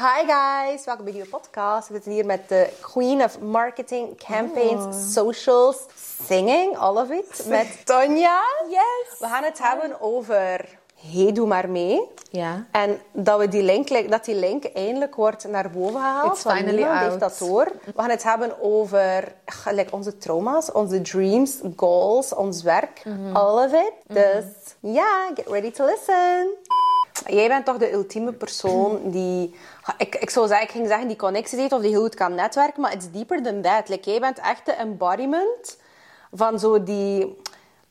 Hi guys, welkom bij een nieuwe podcast. We zitten hier met de queen of marketing, campaigns, socials, singing, all of it. Met Tonja. Yes. We gaan het hebben over Hey, doe maar mee. Ja. En dat, we die link, dat die link eindelijk wordt naar boven gehaald. It's finally out. heeft dat door. We gaan het hebben over like, onze trauma's, onze dreams, goals, ons werk. Mhm. All of it. Dus ja, get ready to listen. Jij bent toch de ultieme persoon die... Ik, ik zou zeggen, ik ging zeggen die connecties heeft of die heel goed kan netwerken, maar it's deeper than that. Like, jij bent echt de embodiment van zo die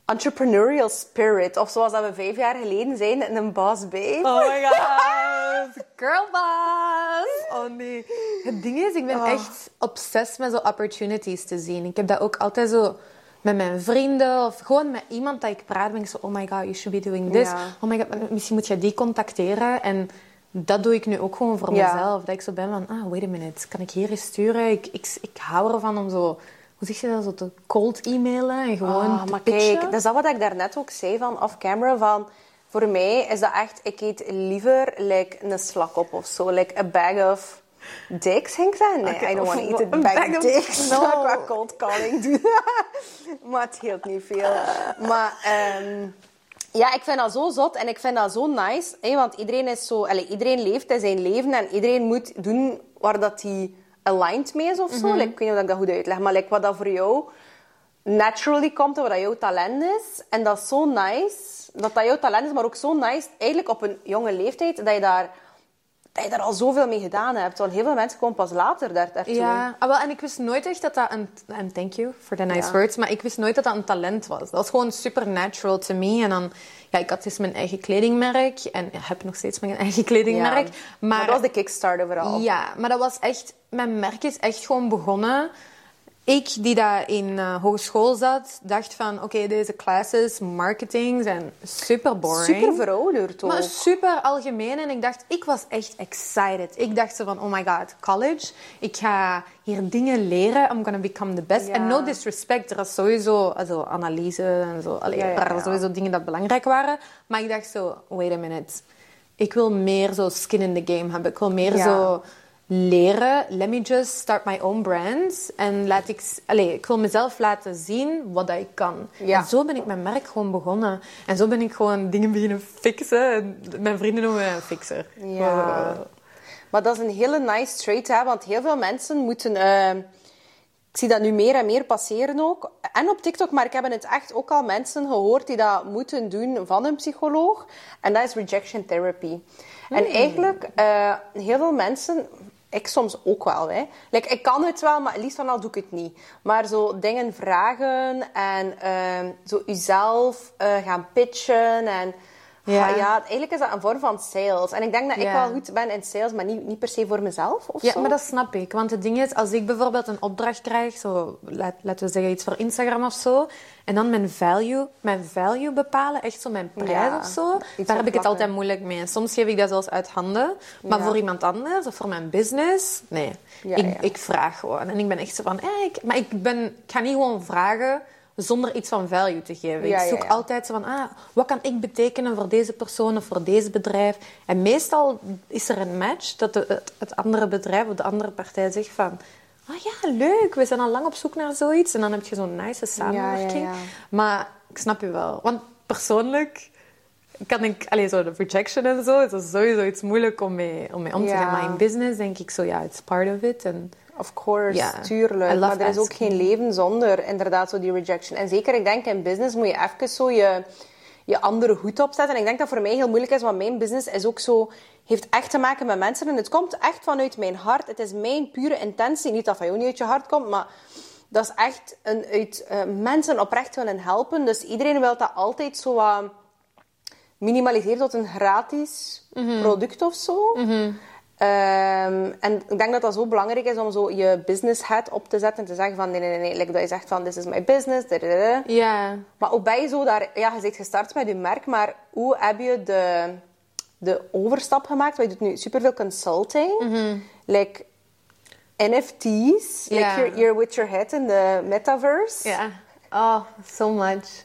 entrepreneurial spirit. Of zoals dat we vijf jaar geleden zeiden in een boss babe. Oh my god. Girl boss. Oh nee. Het ding is, ik ben echt obsessed met zo opportunities te zien. Ik heb dat ook altijd zo met mijn vrienden of gewoon met iemand dat ik praat. Ben ik zo, oh my god, you should be doing this. Ja. Oh my god, misschien moet je die contacteren. En dat doe ik nu ook gewoon voor Ja. mezelf. Dat ik zo ben van, ah, wait a minute. Kan ik hier eens sturen? Ik, ik, ik hou ervan om zo... Hoe zeg je dat? Zo te cold e-mailen en gewoon Ah, te maar pitchen. kijk, dat is dat wat ik daarnet ook zei van off-camera. Van, voor mij is dat echt... Ik eet liever like, een slak op of zo. Like a bag of dicks, ik zeggen? Nee, Oké, I don't want to eat a een bag, of dicks. No. Qua cold calling maar het hield niet veel. Maar... ehm, ja, ik vind dat zo zot en ik vind dat zo nice. Hè, want iedereen is zo... Allee, iedereen leeft in zijn leven en iedereen moet doen waar dat hij aligned mee is of zo. Like, ik weet niet of ik dat goed uitleg, maar like, wat dat voor jou naturally komt en wat dat jouw talent is. En dat is zo nice. Dat dat jouw talent is, maar ook zo nice, eigenlijk op een jonge leeftijd, dat je daar, dat je daar al zoveel mee gedaan hebt. Want heel veel mensen komen pas later daar, daartoe. Ja, ah, wel, en ik wist nooit echt dat dat een... En thank you for the nice Ja. words. Maar ik wist nooit dat dat een talent was. Dat was gewoon supernatural to me. En dan... Ja, ik had dus mijn eigen kledingmerk. En ja, heb nog steeds mijn eigen kledingmerk. Ja. Maar, dat was de kickstarter vooral. Ja, maar dat was echt... Mijn merk is echt gewoon begonnen... Ik, die daar in eh, hogeschool zat, dacht van... Oké, deze classes, marketing, zijn super boring. Super verouderd ook. Maar super algemeen. En ik dacht, ik was echt excited. Ik dacht zo van, oh my god, college. Ik ga hier dingen leren. I'm gonna become the best. En no disrespect. Er was sowieso also, analyse en zo. Allee, Ja, ja, er waren sowieso dingen dat belangrijk waren. Maar ik dacht zo, wait a minute. Ik wil meer zo skin in the game hebben. Ik wil meer zo leren. Let me just start my own brand. En laat ik... Allee, ik wil mezelf laten zien wat dat ik kan. Ja. En zo ben ik mijn merk gewoon begonnen. En zo ben ik gewoon dingen beginnen fixen. En mijn vrienden noemen mij een fixer. Ja. Maar dat is een hele nice trait, hè, want heel veel mensen moeten... eh, ik zie dat nu meer en meer passeren ook. En op TikTok, maar ik heb het echt ook al mensen gehoord die dat moeten doen van een psycholoog. En dat is rejection therapy. En eigenlijk, eh, heel veel mensen... Ik soms ook wel, hè. Like, ik kan het wel, maar liefst van al doe ik het niet. Maar zo dingen vragen en eh, zo jezelf eh, gaan pitchen en... Ja. Ja. ja, eigenlijk is dat een vorm van sales. En ik denk dat ik Ja. wel goed ben in sales, maar niet, niet per se voor mezelf of Ja, zo. maar dat snap ik. Want het ding is, als ik bijvoorbeeld een opdracht krijg, zo, laat, laten we zeggen iets voor Instagram of zo, en dan mijn value, mijn value bepalen, echt zo mijn prijs Ja, of zo, daar heb ik het altijd moeilijk mee. Soms geef ik dat zelfs uit handen. Maar Ja. voor iemand anders of voor mijn business, nee. Ik, ik vraag gewoon. En ik ben echt zo van, eh, ik, maar ik, ben, ik ga niet gewoon vragen zonder iets van value te geven. Ja, ik zoek ja, ja. altijd zo van, ah, wat kan ik betekenen voor deze persoon of voor deze bedrijf? En meestal is er een match dat de- het, het andere bedrijf of de andere partij zegt van... Ah ja, leuk, we zijn al lang op zoek naar zoiets. En dan heb je zo'n nice samenwerking. Maar ik snap je wel. Want persoonlijk kan ik... Allee, zo de rejection en zo, is dat sowieso iets moeilijk om mee, om mee om te gaan. Maar in business denk ik zo, ja, it's part of it. En Of course, tuurlijk. Maar er is ook geen leven zonder inderdaad zo die rejection. En zeker, ik denk in business moet je even zo je, je andere hoed opzetten. En ik denk dat voor mij heel moeilijk is, want mijn business is ook zo... Heeft echt te maken met mensen. En het komt echt vanuit mijn hart. Het is mijn pure intentie. Niet dat van jou niet uit je hart komt, maar... Dat is echt een, uit eh, mensen oprecht willen helpen. Dus iedereen wil dat altijd zo wat minimaliseren tot een gratis Mhm. product of zo. Ehm, en ik denk dat dat zo belangrijk is om zo je business head op te zetten en te zeggen van nee, nee, nee. Like dat je zegt van this is my business. ja, Maar ook ben je zo daar, ja, je bent gestart met je merk, maar hoe heb je de, de overstap gemaakt? Want je doet nu superveel consulting. Like NFT's, like you're, you're with your head in the metaverse. ja. Oh, so much.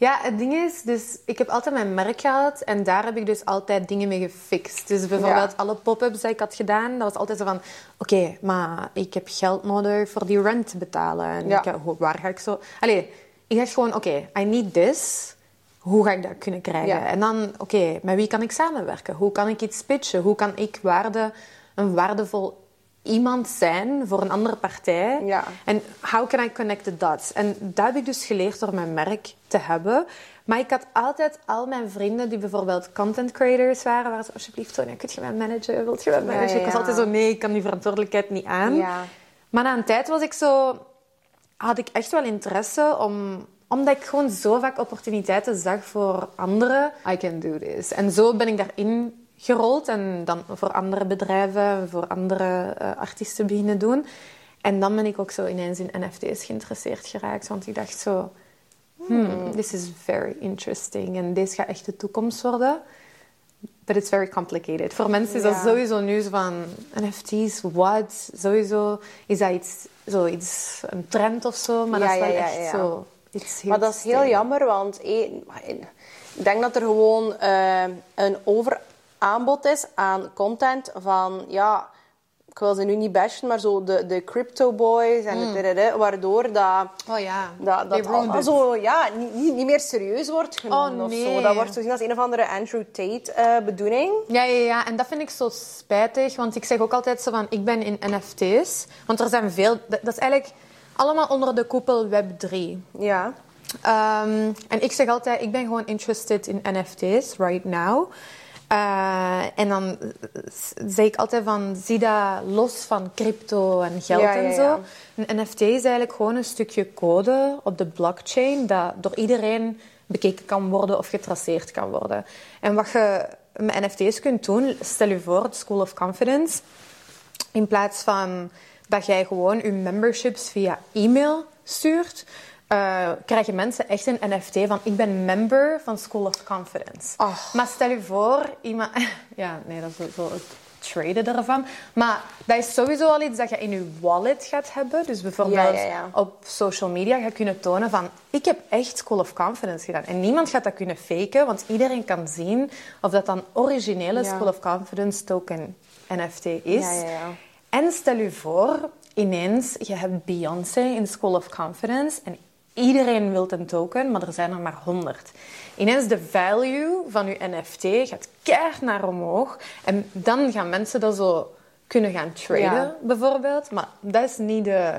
Ja, het ding is, dus ik heb altijd mijn merk gehad en daar heb ik dus altijd dingen mee gefixt. Dus bijvoorbeeld Ja. alle pop-ups die ik had gedaan, dat was altijd zo van, oké, maar ik heb geld nodig voor die rent te betalen. En Ja. ik, eh, waar ga ik zo... Allee, ik dacht gewoon, oké, I need this. Hoe ga ik dat kunnen krijgen? Ja. En dan, oké, met wie kan ik samenwerken? Hoe kan ik iets pitchen? Hoe kan ik waarde, een waardevol iemand zijn voor een andere partij? Ja. En how can I connect the dots? En dat heb ik dus geleerd door mijn merk te hebben. Maar ik had altijd al mijn vrienden die bijvoorbeeld content creators waren, waren zo, alsjeblieft, Tonya, kun je mij managen? Wilt je mij Ja, managen? Ik was altijd zo, nee, ik kan die verantwoordelijkheid niet aan. Ja. Maar na een tijd was ik zo, had ik echt wel interesse om omdat ik gewoon zo vaak opportuniteiten zag voor anderen. I can do this. En zo ben ik daarin gerold en dan voor andere bedrijven, voor andere eh, artiesten beginnen doen. En dan ben ik ook zo ineens in NFT's geïnteresseerd geraakt, want ik dacht zo, hmm, this is very interesting en deze gaat echt de toekomst worden. But it's very complicated. Voor mensen is dat Ja. sowieso zo van NFT's, what? Sowieso is dat iets, zoiets, een trend of zo, maar Ja, dat is wel ja, echt ja. zo. iets Maar dat is heel jammer, want eh, ik denk dat er gewoon eh, een overaanbod is aan content van, ja, ik wil ze nu niet bashen, maar zo de, de crypto boys en Mm. de tereré, waardoor dat, Oh ja, dat, dat zo, ja, niet, niet, meer serieus wordt genomen Oh, of zo. nee. Dat wordt zo gezien als een of andere Andrew Tate bedoeling. Ja, ja, ja, en dat vind ik zo spijtig, want ik zeg ook altijd zo van, ik ben in NFT's. Want er zijn veel, dat dat is eigenlijk allemaal onder de koepel Web3. Ja. Ehm, en ik zeg altijd, ik ben gewoon interested in NFT's right now. Eh, en dan zeg ik altijd van, zie dat los van crypto en geld Ja, en ja, zo. Een NFT is eigenlijk gewoon een stukje code op de blockchain dat door iedereen bekeken kan worden of getraceerd kan worden. En wat je met NFT's kunt doen, stel je voor, het School of Confidence, in plaats van dat jij gewoon je memberships via e-mail stuurt, eh, krijgen mensen echt een NFT van ik ben member van School of Confidence. Maar stel je voor, iemand... Ja, nee, dat is zo- het traden ervan. Maar dat is sowieso al iets dat je in je wallet gaat hebben. Dus bijvoorbeeld Ja, ja, ja. op social media gaat kunnen tonen van ik heb echt School of Confidence gedaan. En niemand gaat dat kunnen faken, want iedereen kan zien of dat dan originele. School of Confidence token NFT is. Ja, ja, ja. En stel je voor, ineens, je hebt Beyoncé in School of Confidence en iedereen wil een token, maar er zijn er maar 100. Ineens de value van je NFT gaat keihard naar omhoog en dan gaan mensen dat zo kunnen gaan traden, Ja. bijvoorbeeld. Maar dat is niet de...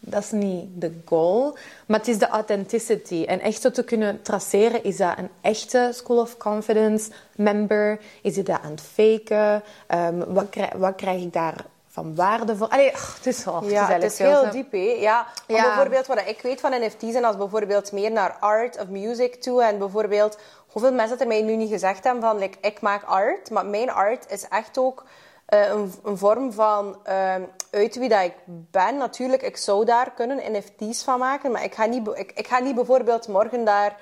Dat is niet de goal, maar het is de authenticity. En echt zo te kunnen traceren, is dat een echte School of Confidence member? Is hij dat aan het faken? Ehm, wat, krijg, wat krijg ik daar van waarde voor? Allee, ach, het is, oh, Ja, het is heel diep, hè. Ja, maar Ja. bijvoorbeeld wat ik weet van NFT's en als bijvoorbeeld meer naar art of music toe en bijvoorbeeld hoeveel mensen er mij nu niet gezegd hebben van like, ik maak art, maar mijn art is echt ook eh, een, een vorm van ehm, uit wie dat ik ben. Natuurlijk, ik zou daar kunnen NFT's van maken, maar ik ga niet, ik, ik ga niet bijvoorbeeld morgen daar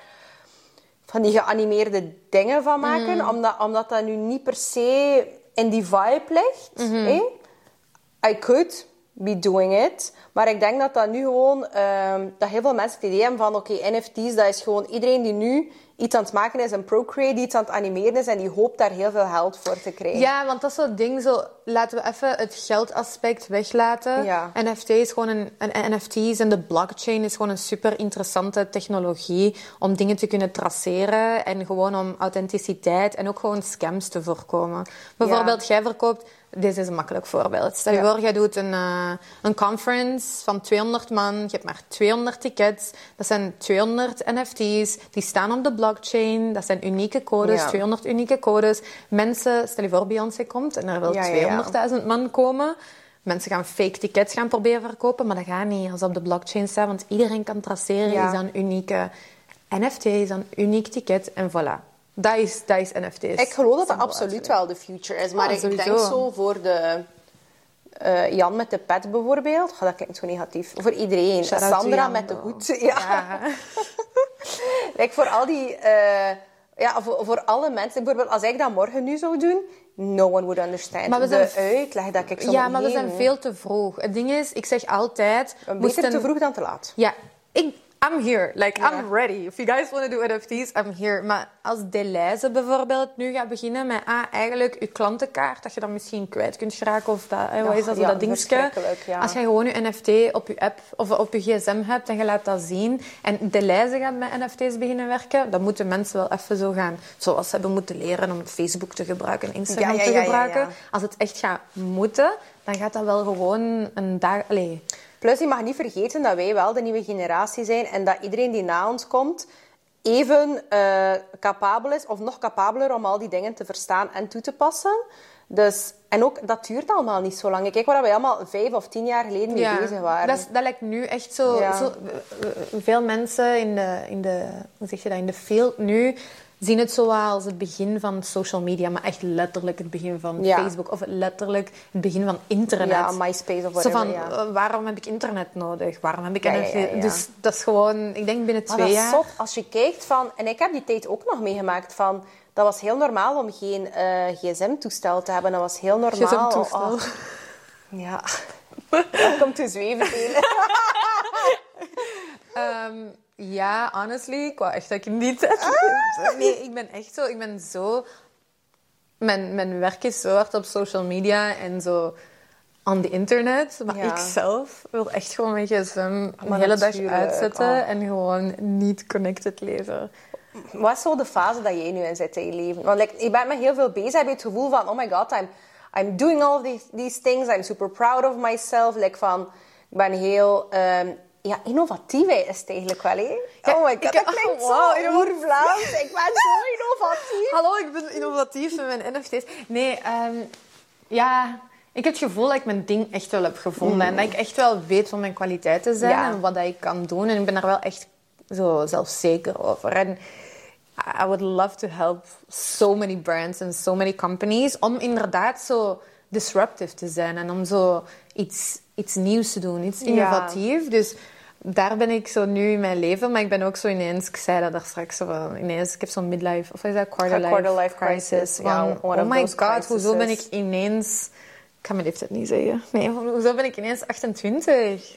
van die geanimeerde dingen van maken, Mm. omdat, omdat dat nu niet per se in die vibe ligt. Mhm. hè. I could be doing it. Maar ik denk dat dat nu gewoon... ehm, dat heel veel mensen het idee hebben van... Oké, NFT's, dat is gewoon iedereen die nu iets aan het maken is. Een Procreate die iets aan het animeren is. En die hoopt daar heel veel geld voor te krijgen. Ja, want dat is zo'n ding, zo, laten we even het geldaspect weglaten. Ja. NFT is gewoon een, een NFT's en de blockchain is gewoon een super interessante technologie om dingen te kunnen traceren en gewoon om authenticiteit en ook gewoon scams te voorkomen. Bijvoorbeeld, jij verkoopt, dit is een makkelijk voorbeeld. Stel je Ja. voor, jij doet een, eh, een conference van 200 man, je hebt maar 200 tickets, dat zijn 200 NFT's, die staan op de blockchain, dat zijn unieke codes, Ja. 200 unieke codes. Mensen, stel je voor Beyoncé komt en er wil Ja, ja, ja. 200.000 man komen. Mensen gaan fake tickets gaan proberen verkopen, maar dat gaat niet als op de blockchain staat, want iedereen kan traceren, is dat een unieke NFT, is dat een uniek ticket en voilà. Dat is, dat is NFT's. Ik geloof dat dat absoluut wel de future is. Maar Ah, ik denk zo voor de... eh, Jan met de pet bijvoorbeeld. Oh, dat klinkt zo negatief. Voor iedereen. Sandra Jan, met de though. hoed. Ja. Ja. Like voor al die... eh, ja, voor, voor alle mensen. Bijvoorbeeld, als ik dat morgen nu zou doen... No one would understand. Maar we zijn- de uitleg dat ik zo Ja, maar we zijn veel te vroeg. Het ding is, ik zeg altijd... Beter moesten- te vroeg dan te laat. Ja, ik, I'm here. Like, I'm ready. If you guys want to do NFT's, I'm here. Maar als Deleuze bijvoorbeeld nu gaat beginnen met ah, eigenlijk je klantenkaart, dat je dan misschien kwijt kunt geraken of dat, eh, wat is dat, ja, dat dingetje. Als je gewoon je NFT op je app of op je gsm hebt en je laat dat zien en Deleuze gaat met NFT's beginnen werken, dan moeten mensen wel even zo gaan, zoals ze hebben moeten leren om Facebook te gebruiken en Instagram te gebruiken. Als het echt gaat moeten, dan gaat dat wel gewoon een dag... Allee, Plus, je mag niet vergeten dat wij wel de nieuwe generatie zijn en dat iedereen die na ons komt even eh, capabel is of nog capabeler om al die dingen te verstaan en toe te passen. Dus, en ook, dat duurt allemaal niet zo lang. Kijk waar wij allemaal vijf of tien jaar geleden mee bezig waren. Dat, is- dat lijkt nu echt zo... Ja. zo eh, eh, veel mensen in de, in de... Hoe zeg je dat? In de field nu zien het zo als het begin van social media. Maar echt letterlijk het begin van Ja. Facebook. Of letterlijk het begin van internet. Ja, MySpace of Zo whatever, van, ja. eh, waarom heb ik internet nodig? Waarom heb ik ja. Dus dat is gewoon... Ik denk binnen Maar twee dat jaar... zot. Als je kijkt van... En ik heb die tijd ook nog meegemaakt van... Dat was heel normaal om geen eh, gsm-toestel te hebben. Dat was heel normaal. GSM-toestel. Oh. Ja. Welkom to zweven. Telen. Ja, honestly, ik wou echt dat ik niet. Ah. Nee, ik ben echt zo... Ik ben zo... Mijn, mijn werk is zo hard op social media en zo on the internet. Maar Ja. ik zelf wil echt gewoon mijn gsm Maar hele dag uitzetten oh. en gewoon niet connected leven. Wat is zo de fase dat jij nu in zit in je leven? Want like, je bent met heel veel bezig. Heb je het gevoel van... Oh my god, I'm, I'm doing all these, these things. I'm super proud of myself. Like van... Ik ben heel... ehm, ja, innovatief is het eigenlijk wel, hè? Ja, oh my ik- god, dat oh, klinkt wow, zo oer-Vlaams. Ik ben zo innovatief. Hallo, ik ben innovatief met mijn NFT's. Nee, ehm, ja... Ik heb het gevoel dat ik mijn ding echt wel heb gevonden. En dat ik echt wel weet wat mijn kwaliteiten zijn Ja. en wat dat ik kan doen. En ik ben daar wel echt zo zelfzeker over. En I would love to help so many brands and so many companies om inderdaad zo disruptive te zijn en om zo iets, iets nieuws te doen, iets Ja. innovatief. Dus daar ben ik zo nu in mijn leven, maar ik ben ook zo ineens, ik zei dat daar straks, van, ineens, ik heb zo'n midlife, of is dat quarter life, quarter life crisis, ja, Van, one oh of my god, hoezo ben ik ineens, ik ga mijn leeftijd niet zeggen, nee, hoezo ben ik ineens 28?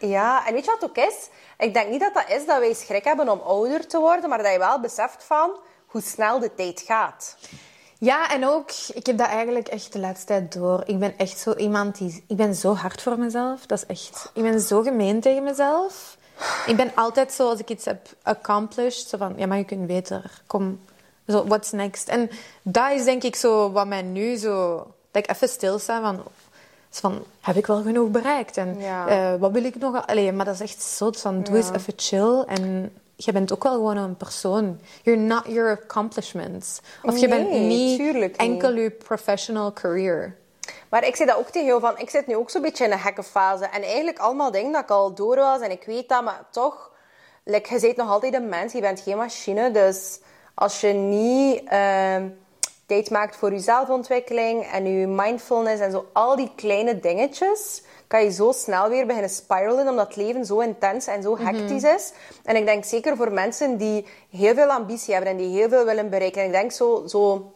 Ja, en weet je wat ook is? Ik denk niet dat dat is dat wij schrik hebben om ouder te worden, maar dat je wel beseft van hoe snel de tijd gaat. Ja, en ook, ik heb dat eigenlijk echt de laatste tijd door. Ik ben echt zo iemand die... Ik ben zo hard voor mezelf. Dat is echt... Ik ben zo gemeen tegen mezelf. Ik ben altijd zo, als ik iets heb accomplished, zo van, ja, maar je kunt beter. Kom, zo, what's next? En dat is denk ik zo wat mij nu zo... Dat ik even stilsta van... van, heb ik wel genoeg bereikt? En Ja. eh, wat wil ik nog... Allee, maar dat is echt zo van, doe eens even chill. En je bent ook wel gewoon een persoon. You're not your accomplishments. Of je bent niet enkel je professional career. Maar ik zei dat ook tegen jou van, ik zit nu ook zo'n beetje in een gekke fase. En eigenlijk allemaal dingen dat ik al door was en ik weet dat, maar toch, like, je bent nog altijd een mens, je bent geen machine. Dus als je niet ehm, tijd maakt voor je zelfontwikkeling en je mindfulness en zo, al die kleine dingetjes, kan je zo snel weer beginnen spiralen, omdat het leven zo intens en zo hectisch is. En ik denk zeker voor mensen die heel veel ambitie hebben en die heel veel willen bereiken. En ik denk zo... zo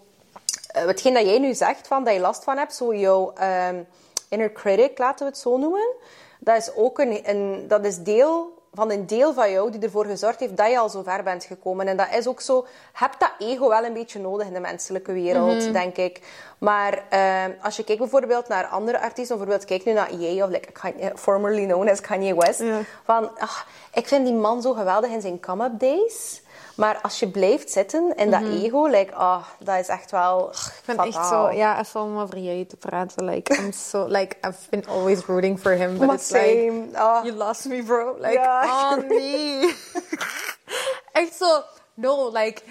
eh, hetgeen dat jij nu zegt, van, dat je last van hebt, zo jouw ehm, inner critic, laten we het zo noemen, dat is ook een, een, dat is deel van een deel van jou die ervoor gezorgd heeft dat je al zo ver bent gekomen. En dat is ook zo, heb dat ego wel een beetje nodig in de menselijke wereld, denk ik. Maar ehm, als je kijkt bijvoorbeeld naar andere artiesten, bijvoorbeeld kijk nu naar Ye, of like, Kanye- formerly known as Kanye West, van, ach, ik vind die man zo geweldig in zijn come-up days. Maar als je blijft zitten in dat ego, like, ah, dat is echt wel Ik ben echt zo, ja, even om over jij te praten. Like, I'm so, like, I've been always rooting for him. But Maar it's like. Ah. you lost me, bro. Like, Ja. oh nee. echt zo, no, like,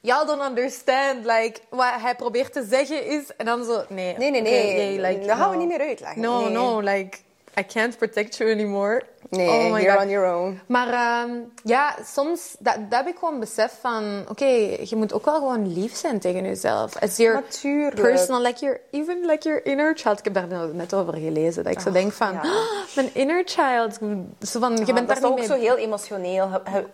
y'all don't understand. Like, wat hij probeert te zeggen is, en dan zo, nee. Nee, nee, nee. yeah, like, Dat gaan we niet meer uitleggen. No, Nee. no, like, I can't protect you anymore. Nee, oh you're God. on your own. Maar ehm, ja, soms dat, dat heb ik gewoon besef van... Oké, je moet ook wel gewoon lief zijn tegen jezelf. As your Natuurlijk. personal, like your, even like your inner child. Ik heb daar nou net over gelezen. Dat ik zo denk van... ja. "Ah, mijn inner child. Zo van, je Ah, bent dat daar is toch mee... ook zo heel emotioneel. He-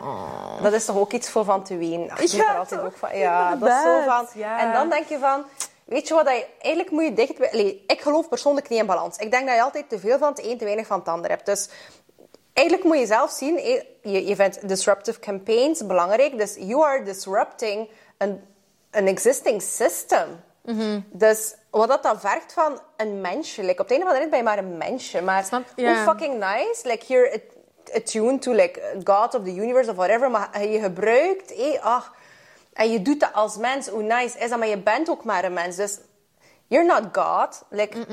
Dat is toch ook iets voor van te ween. Ach, Ja, er altijd ook van. Ja, dat is zo van. Ja. En dan denk je van... Weet je wat, je, eigenlijk moet je dicht... Allee, ik geloof persoonlijk niet in balans. Ik denk dat je altijd te veel van het een, te weinig van het ander hebt. Dus eigenlijk moet je zelf zien, eh, je, je vindt disruptive campaigns belangrijk, dus you are disrupting an, an existing system. Mhm. Dus wat dat dan vergt van een mensje, like, op het einde van de rit ben je maar een mensje, maar Snap- hoe fucking nice, like you're at- attuned to like God of the universe of whatever, maar je gebruikt, eh, ach, en je doet dat als mens, hoe nice is dat, maar je bent ook maar een mens, dus you're not God, like,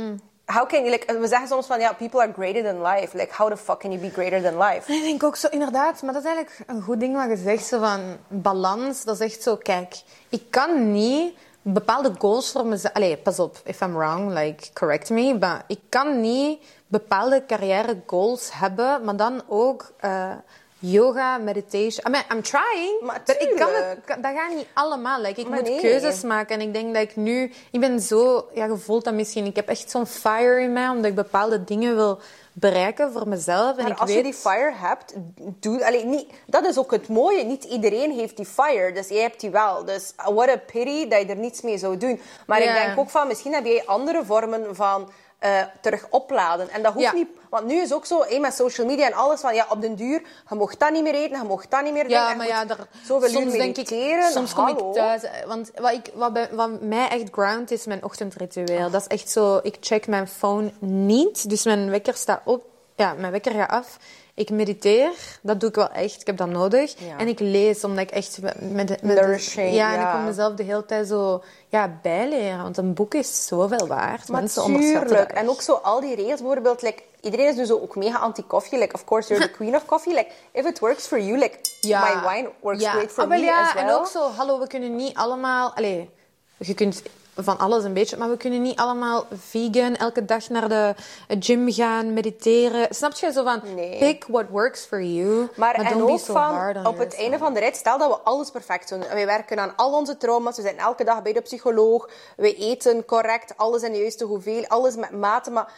how can you, like, we zeggen soms van, ja, people are greater than life, like, how the fuck can you be greater than life? Ik denk ook zo, inderdaad, maar dat is eigenlijk een goed ding wat je zegt, zo van balans. Dat is echt zo, kijk, ik kan niet bepaalde goals voor mezelf... Allee, pas op, if I'm wrong, like, correct me. Maar ik kan niet bepaalde carrière goals hebben, maar dan ook eh, yoga, meditation. I mean, I'm trying, Maar ik kan het, kan- dat gaat niet allemaal. Like, ik Maar moet nee. keuzes maken. En ik denk dat ik nu... Ik ben zo... Ja, je voelt dat misschien. Ik heb echt zo'n fire in mij, omdat ik bepaalde dingen wil bereiken voor mezelf. En Maar ik als weet... je die fire hebt, doe... Allee, niet, dat is ook het mooie. Niet iedereen heeft die fire, dus jij hebt die wel. Dus what a pity dat je er niets mee zou doen. Maar ik denk ook van, misschien heb jij andere vormen van eh, terug opladen. En dat hoeft Ja. niet... Want nu is ook zo, met social media en alles, van ja, op den duur, je mocht dat niet meer eten, je mocht dat niet meer doen. Ja, maar ja, daar, zoveel soms denk ik, soms kom Hallo. ik thuis. eh, Want wat, ik, wat, bij- wat mij echt ground is, mijn ochtendritueel. Dat is echt zo, ik check mijn phone niet. Dus mijn wekker staat op, ja, mijn wekker gaat af. Ik mediteer, dat doe ik wel echt, ik heb dat nodig. Ja. En ik lees, omdat ik echt met, met, met Nourishing, ja, en ja. ik wil mezelf de hele tijd zo ja, bijleren. Want een boek is zoveel waard. Maar Mensen onderschatten dat En ook zo al die regels, bijvoorbeeld, like, iedereen is nu zo ook mega anti-koffie. Like, of course, you're the queen of coffee. Like, if it works for you, like, my wine works ja. great for Ah, me ja, as well. En ook zo, hallo, we kunnen niet allemaal... Allee, je kunt van alles een beetje, maar we kunnen niet allemaal vegan elke dag naar de gym gaan, mediteren. Snap je? Zo van, Nee. pick what works for you. Maar, en don't be ook so van, op het einde van de rit, stel dat we alles perfect doen. Wij werken aan al onze trauma's, we zijn elke dag bij de psycholoog. We eten correct, alles in de juiste hoeveelheid, alles met mate. Maar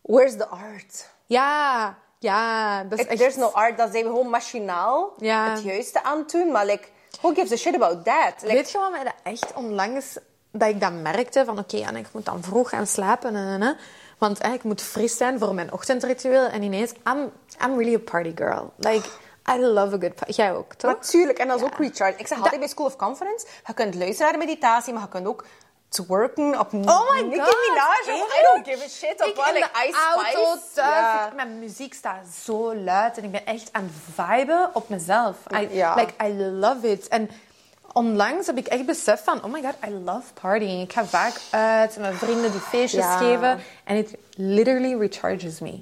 where's the art? Ja, ja, dat is If echt... there's no art, dan zijn we gewoon machinaal Ja. het juiste aan doen. Maar like, who gives a shit about that? Like, Weet je wat mij dat echt onlangs... Dat ik dat merkte van, oké, en ik moet dan vroeg gaan slapen. En, en, en. Want eh, ik moet fris zijn voor mijn ochtendritueel. En ineens, I'm, I'm really a party girl. Like, I love a good party. Jij ook, toch? Natuurlijk, en dat is ook recharge. Ik zeg altijd bij School of Conference, je kunt luisteren naar de meditatie, maar je kunt ook twerken op Oh my Nicki god! Minaj. I don't give a shit. Op Ik wat, like Ice auto thuis, Ja. ik- mijn muziek staat zo luid en ik ben echt aan het viben op mezelf. I, Ja. Like, I love it. En onlangs heb ik echt beseft van, oh my god, I love partying. Ik ga vaak uit, mijn vrienden die feestjes Ja. geven. En it literally recharges me.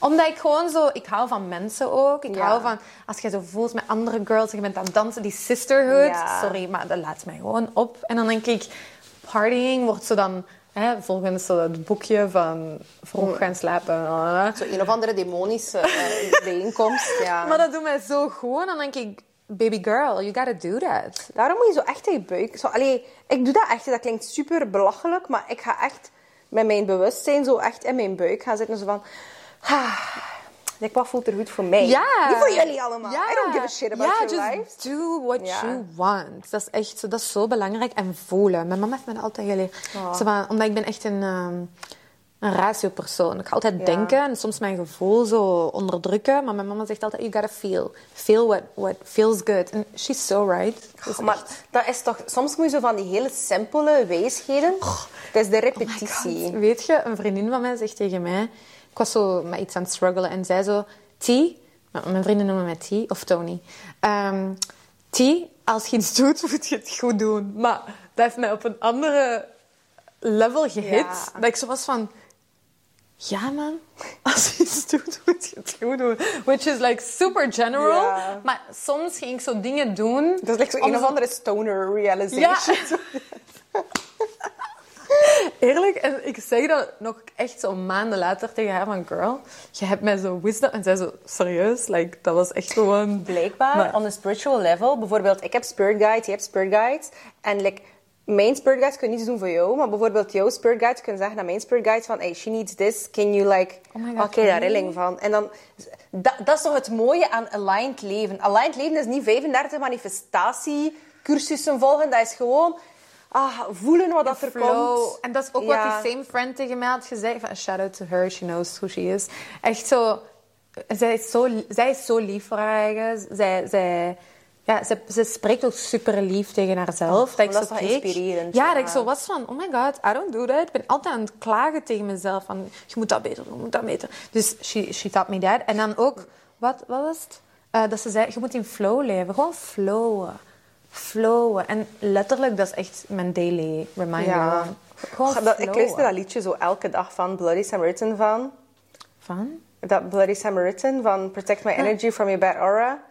Omdat ik gewoon zo... Ik hou van mensen ook. Ik Ja. hou van... Als je zo voelt met andere girls en je bent aan het dansen, die sisterhood. Ja. Sorry, maar dat laat mij gewoon op. En dan denk ik, partying wordt zo dan... Hè, volgens zo het boekje van vroeg gaan slapen. ah. Zo een of andere demonische eh, bijeenkomst. Ja. Maar dat doet mij zo goed. En dan denk ik, baby girl, you gotta do that. Daarom moet je zo echt in je buik... Zo, allee, ik doe dat echt. Dat klinkt super belachelijk, maar ik ga echt met mijn bewustzijn zo echt in mijn buik gaan zitten. Zo van... Ah, like, wat voelt er goed voor mij? Ja. Niet voor jullie allemaal. Ja. I don't give a shit about ja, your just lives. do what Ja. you want. Dat is echt zo, dat is zo belangrijk. En voelen. Mijn mama heeft me dat altijd geleerd. Oh. Zo van, omdat ik ben echt een, ehm, een ratio-persoon. Ik ga altijd Ja. denken en soms mijn gevoel zo onderdrukken. Maar mijn mama zegt altijd, you gotta feel. Feel what, what feels good. And she's so right. Maar dat is toch... Soms moet je zo van die hele simpele wijsheden... Het is de repetitie. Weet je, een vriendin van mij zegt tegen mij... Ik was zo met iets aan het struggelen en zei zo... T, mijn vrienden noemen mij T, of Tony. Ehm, T, als je iets doet, moet je het goed doen. Maar dat heeft mij op een andere level gehit. Ja. Dat ik zo was van... Ja, man. Als je iets doet, moet je het goed doen. Which is like super general. Ja. Maar soms ging ik zo dingen doen... Dat is like zo om een of andere stoner realization. Eerlijk, en ik zeg dat nog echt zo maanden later tegen haar van... Girl, je hebt mij zo wisdom... En zij zo, serieus? Like, dat was echt gewoon... Blijkbaar, Maar- on a spiritual level, bijvoorbeeld, ik heb spirit guides, je hebt spirit guides. En like, mijn spirit guides kunnen niets doen voor jou, maar bijvoorbeeld jouw spirit guides kunnen zeggen naar mijn spirit guides van, hey, she needs this, can you like... Oh Oké, daar really? rilling van. En dan, dat, dat is toch het mooie aan aligned leven. Aligned leven is niet 35 manifestatiecursussen volgen, dat is gewoon ah, voelen wat dat er komt. En dat is ook Ja. wat die same friend tegen mij had gezegd. Van, shout out to her, she knows who she is. Echt zo... zij is zo, zij is zo lief voor haar eigen. Zij, zij, ja, ze, ze spreekt ook super lief tegen haarzelf. Oh, dat ik zo is keek. inspirerend, Ja, ja. dat ik zo was van, oh my god, I don't do that. Ik ben altijd aan het klagen tegen mezelf. Van, je moet dat beter doen, je moet dat beter. Dus she, she taught me that. En dan ook, wat, wat was het? Eh, dat ze zei, je moet in flow leven. Gewoon flowen. Flowen. En letterlijk, dat is echt mijn daily reminder. Ja. Gewoon dat- ik luister dat liedje zo elke dag van Bloody Samaritan van. Van? Dat Bloody Samaritan van Protect My Energy from Your Bad Aura.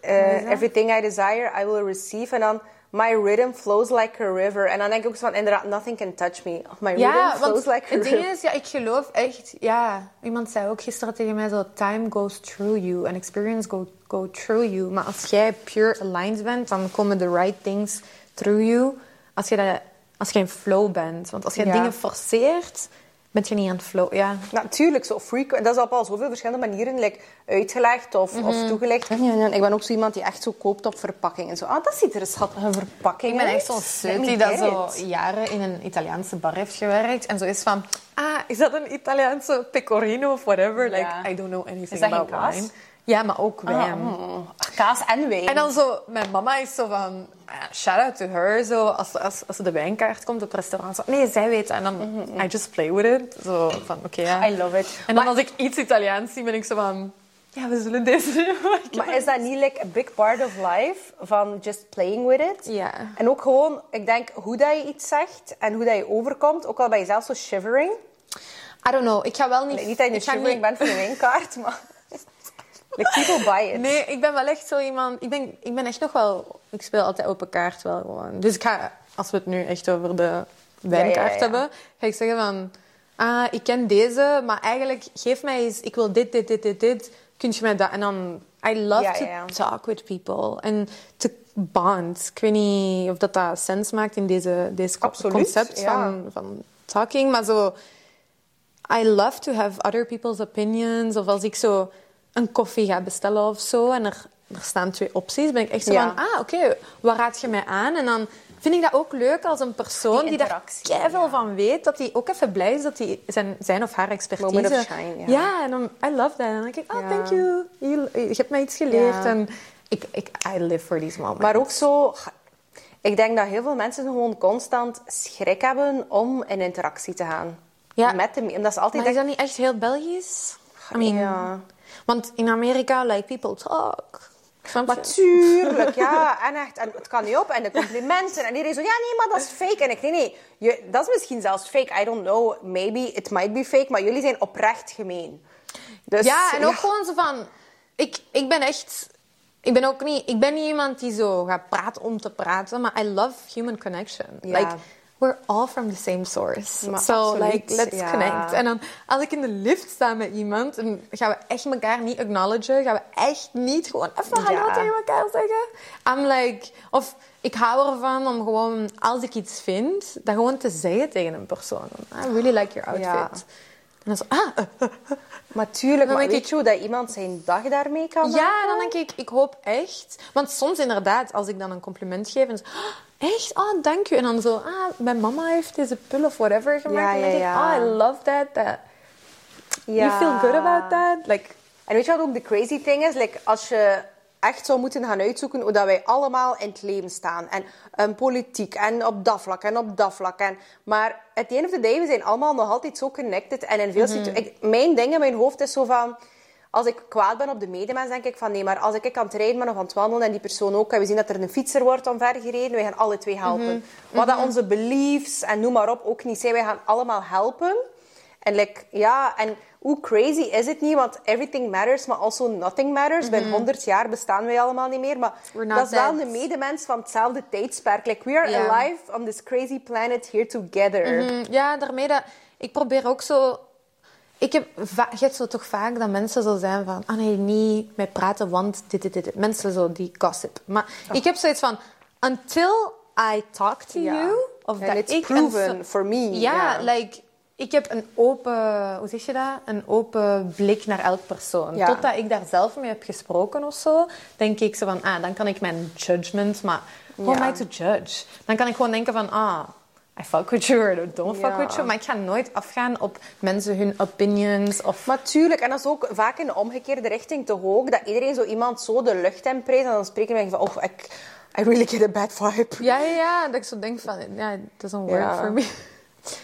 Eh, everything I desire, I will receive. En dan, my rhythm flows like a river. En dan denk ik ook zo van, inderdaad, nothing can touch me. My Ja, rhythm flows like a het ding river. is, ja, ik geloof echt... Ja, iemand zei ook gisteren tegen mij zo... Time goes through you and experience go, go through you. Maar als jij pure aligned bent, dan komen the right things through you. Als je, dat, als je in flow bent. Want als je Ja. dingen forceert, ben je niet aan het flow. Ja. Natuurlijk, zo frequent. Dat is op al zoveel verschillende manieren like, uitgelegd of, of Mhm. Ja, ja, Ik ben ook zo iemand die echt zo koopt op verpakkingen. Zo, ah, dat ziet er een schattige verpakking Ik ben echt zo'n seut die dat zo jaren in een Italiaanse bar heeft gewerkt. En zo is van... Ah, is dat een Italiaanse pecorino of whatever? Like, I don't know anything about wine. Ja, maar ook wijn. Ah, oh. Kaas en wijn. En dan zo, mijn mama is zo van, ah, shout out to her, zo, als, als, als de wijnkaart komt op restaurant. Zo, nee, zij weet. En dan, I just play with it. Zo van, oké, ja. I love it. En dan als ik iets Italiaans zie, ben ik zo van, ja, we zullen deze Maar is dat niet like a big part of life? Van just playing with it? Ja. En ook gewoon, ik denk, hoe dat je iets zegt en hoe dat je overkomt. Ook al ben je zelf zo shivering. I don't know, ik ga wel niet... Niet dat je ik shivering niet- bent voor een wijnkaart, maar... like, people buy it. Nee, ik ben wel echt zo iemand... Ik ben, ik ben echt nog wel... Ik speel altijd open kaart wel gewoon. Dus ik ga, als we het nu echt over de wijnkaart Ja, ja, ja. hebben, ga ik zeggen van... Ah, ik ken deze, maar eigenlijk geef mij eens... Ik wil dit, dit, dit, dit, dit. Kun je mij dat... En dan... I love to talk with people. En to bond. Ik weet niet of dat, dat sens maakt in deze, deze Absoluut, concept van, van talking. Maar zo... I love to have other people's opinions. Of als ik zo een koffie ga bestellen of zo en er, er staan twee opties, ben ik echt zo Ja. van, ah, oké, wat raad je mij aan? En dan vind ik dat ook leuk als een persoon Die die, daar veel ja. van weet, dat hij ook even blij is dat hij zijn, zijn of haar expertise... Moment of shine, ja. ja. en dan, I love that. En dan denk ik, oh, thank you. Je, je hebt mij iets geleerd. En ik, ik, I live for these moments. Maar ook zo... Ik denk dat heel veel mensen gewoon constant schrik hebben om in interactie te gaan. Ja. Met de... Omdat ze altijd Maar is dat niet echt heel Belgisch? I mean, Ja. Want in Amerika, like, people talk. Snap je? Maar tuurlijk, ja. En echt, en het kan niet op. En de complimenten. En iedereen zo, ja, nee, maar dat is fake. En ik, nee, nee. Je, dat is misschien zelfs fake. I don't know. Maybe it might be fake. Maar jullie zijn oprecht gemeen. Dus, Ja, en ook gewoon zo van... Ik, ik ben echt... Ik ben ook niet... Ik ben niet iemand die zo gaat praten om te praten. Maar I love human connection. Ja. Like, we're all from the same source. Maar so, absoluut, like, let's ja. connect. En dan, als ik in de lift sta met iemand... En gaan we echt elkaar niet acknowledgen. Gaan we echt niet gewoon even hallo Ja. tegen elkaar zeggen. I'm like... Of ik hou ervan om gewoon... Als ik iets vind, dat gewoon te zeggen tegen een persoon. I really like your outfit. Ja. En dan zo... Ah, Maar tuurlijk, Dan maar denk weet ik- je hoe dat iemand zijn dag daarmee kan Ja, maken? en dan denk ik, ik hoop echt. Want soms inderdaad, als ik dan een compliment geef en zo, "Ah, echt, oh, dank u. En dan zo, ah, mijn mama heeft deze pul of whatever gemaakt. Ja, en dan denk ik, oh, I love that. that You feel good about that. Like, En weet je wat ook de crazy thing is? Like, als je echt zou moeten gaan uitzoeken hoe dat wij allemaal in het leven staan. En um, politiek en op dat vlak en op dat vlak. En, maar at the end of the day, we zijn allemaal nog altijd zo connected. En in veel situaties... Mijn ding in mijn hoofd is zo van... Als ik kwaad ben op de medemens, denk ik van nee, maar als ik aan het rijden ben of aan het wandelen en die persoon ook, en we zien dat er een fietser wordt omvergereden, wij gaan alle twee helpen. Wat dat onze beliefs en noem maar op ook niet zijn, wij gaan allemaal helpen. En like, ja, en hoe crazy is het niet? Want everything matters, maar also nothing matters. Binnen 100 jaar bestaan wij allemaal niet meer. Maar dat is wel een medemens van hetzelfde tijdsperk. Like, we are alive on this crazy planet here together. mm, ja, daarmee dat... Ik probeer ook zo... Ik heb... Je hebt zo toch vaak dat mensen zo zijn van... Ah nee, niet met praten, want dit, dit, dit. Mensen zo, die gossip. Maar ik heb zoiets van... Until I talk to you... Of dat it's ik proven for me. Ja, like... Ik heb een open... Hoe zeg je dat? Een open blik naar elk persoon. Totdat ik daar zelf mee heb gesproken of zo... Denk ik zo van... Ah, dan kan ik mijn judgment... Maar who am I to judge? Dan kan ik gewoon denken van... Ah... I fuck with you or don't fuck Ja. with you. Maar ik ga nooit afgaan op mensen hun opinions of... Maar tuurlijk, en dat is ook vaak in de omgekeerde richting toch ook, dat iedereen zo iemand zo de lucht in en dan spreken we van, oh, ik, I really get a bad vibe. Ja, ja, ja. Dat ik zo denk van, ja, it doesn't work Ja. for me.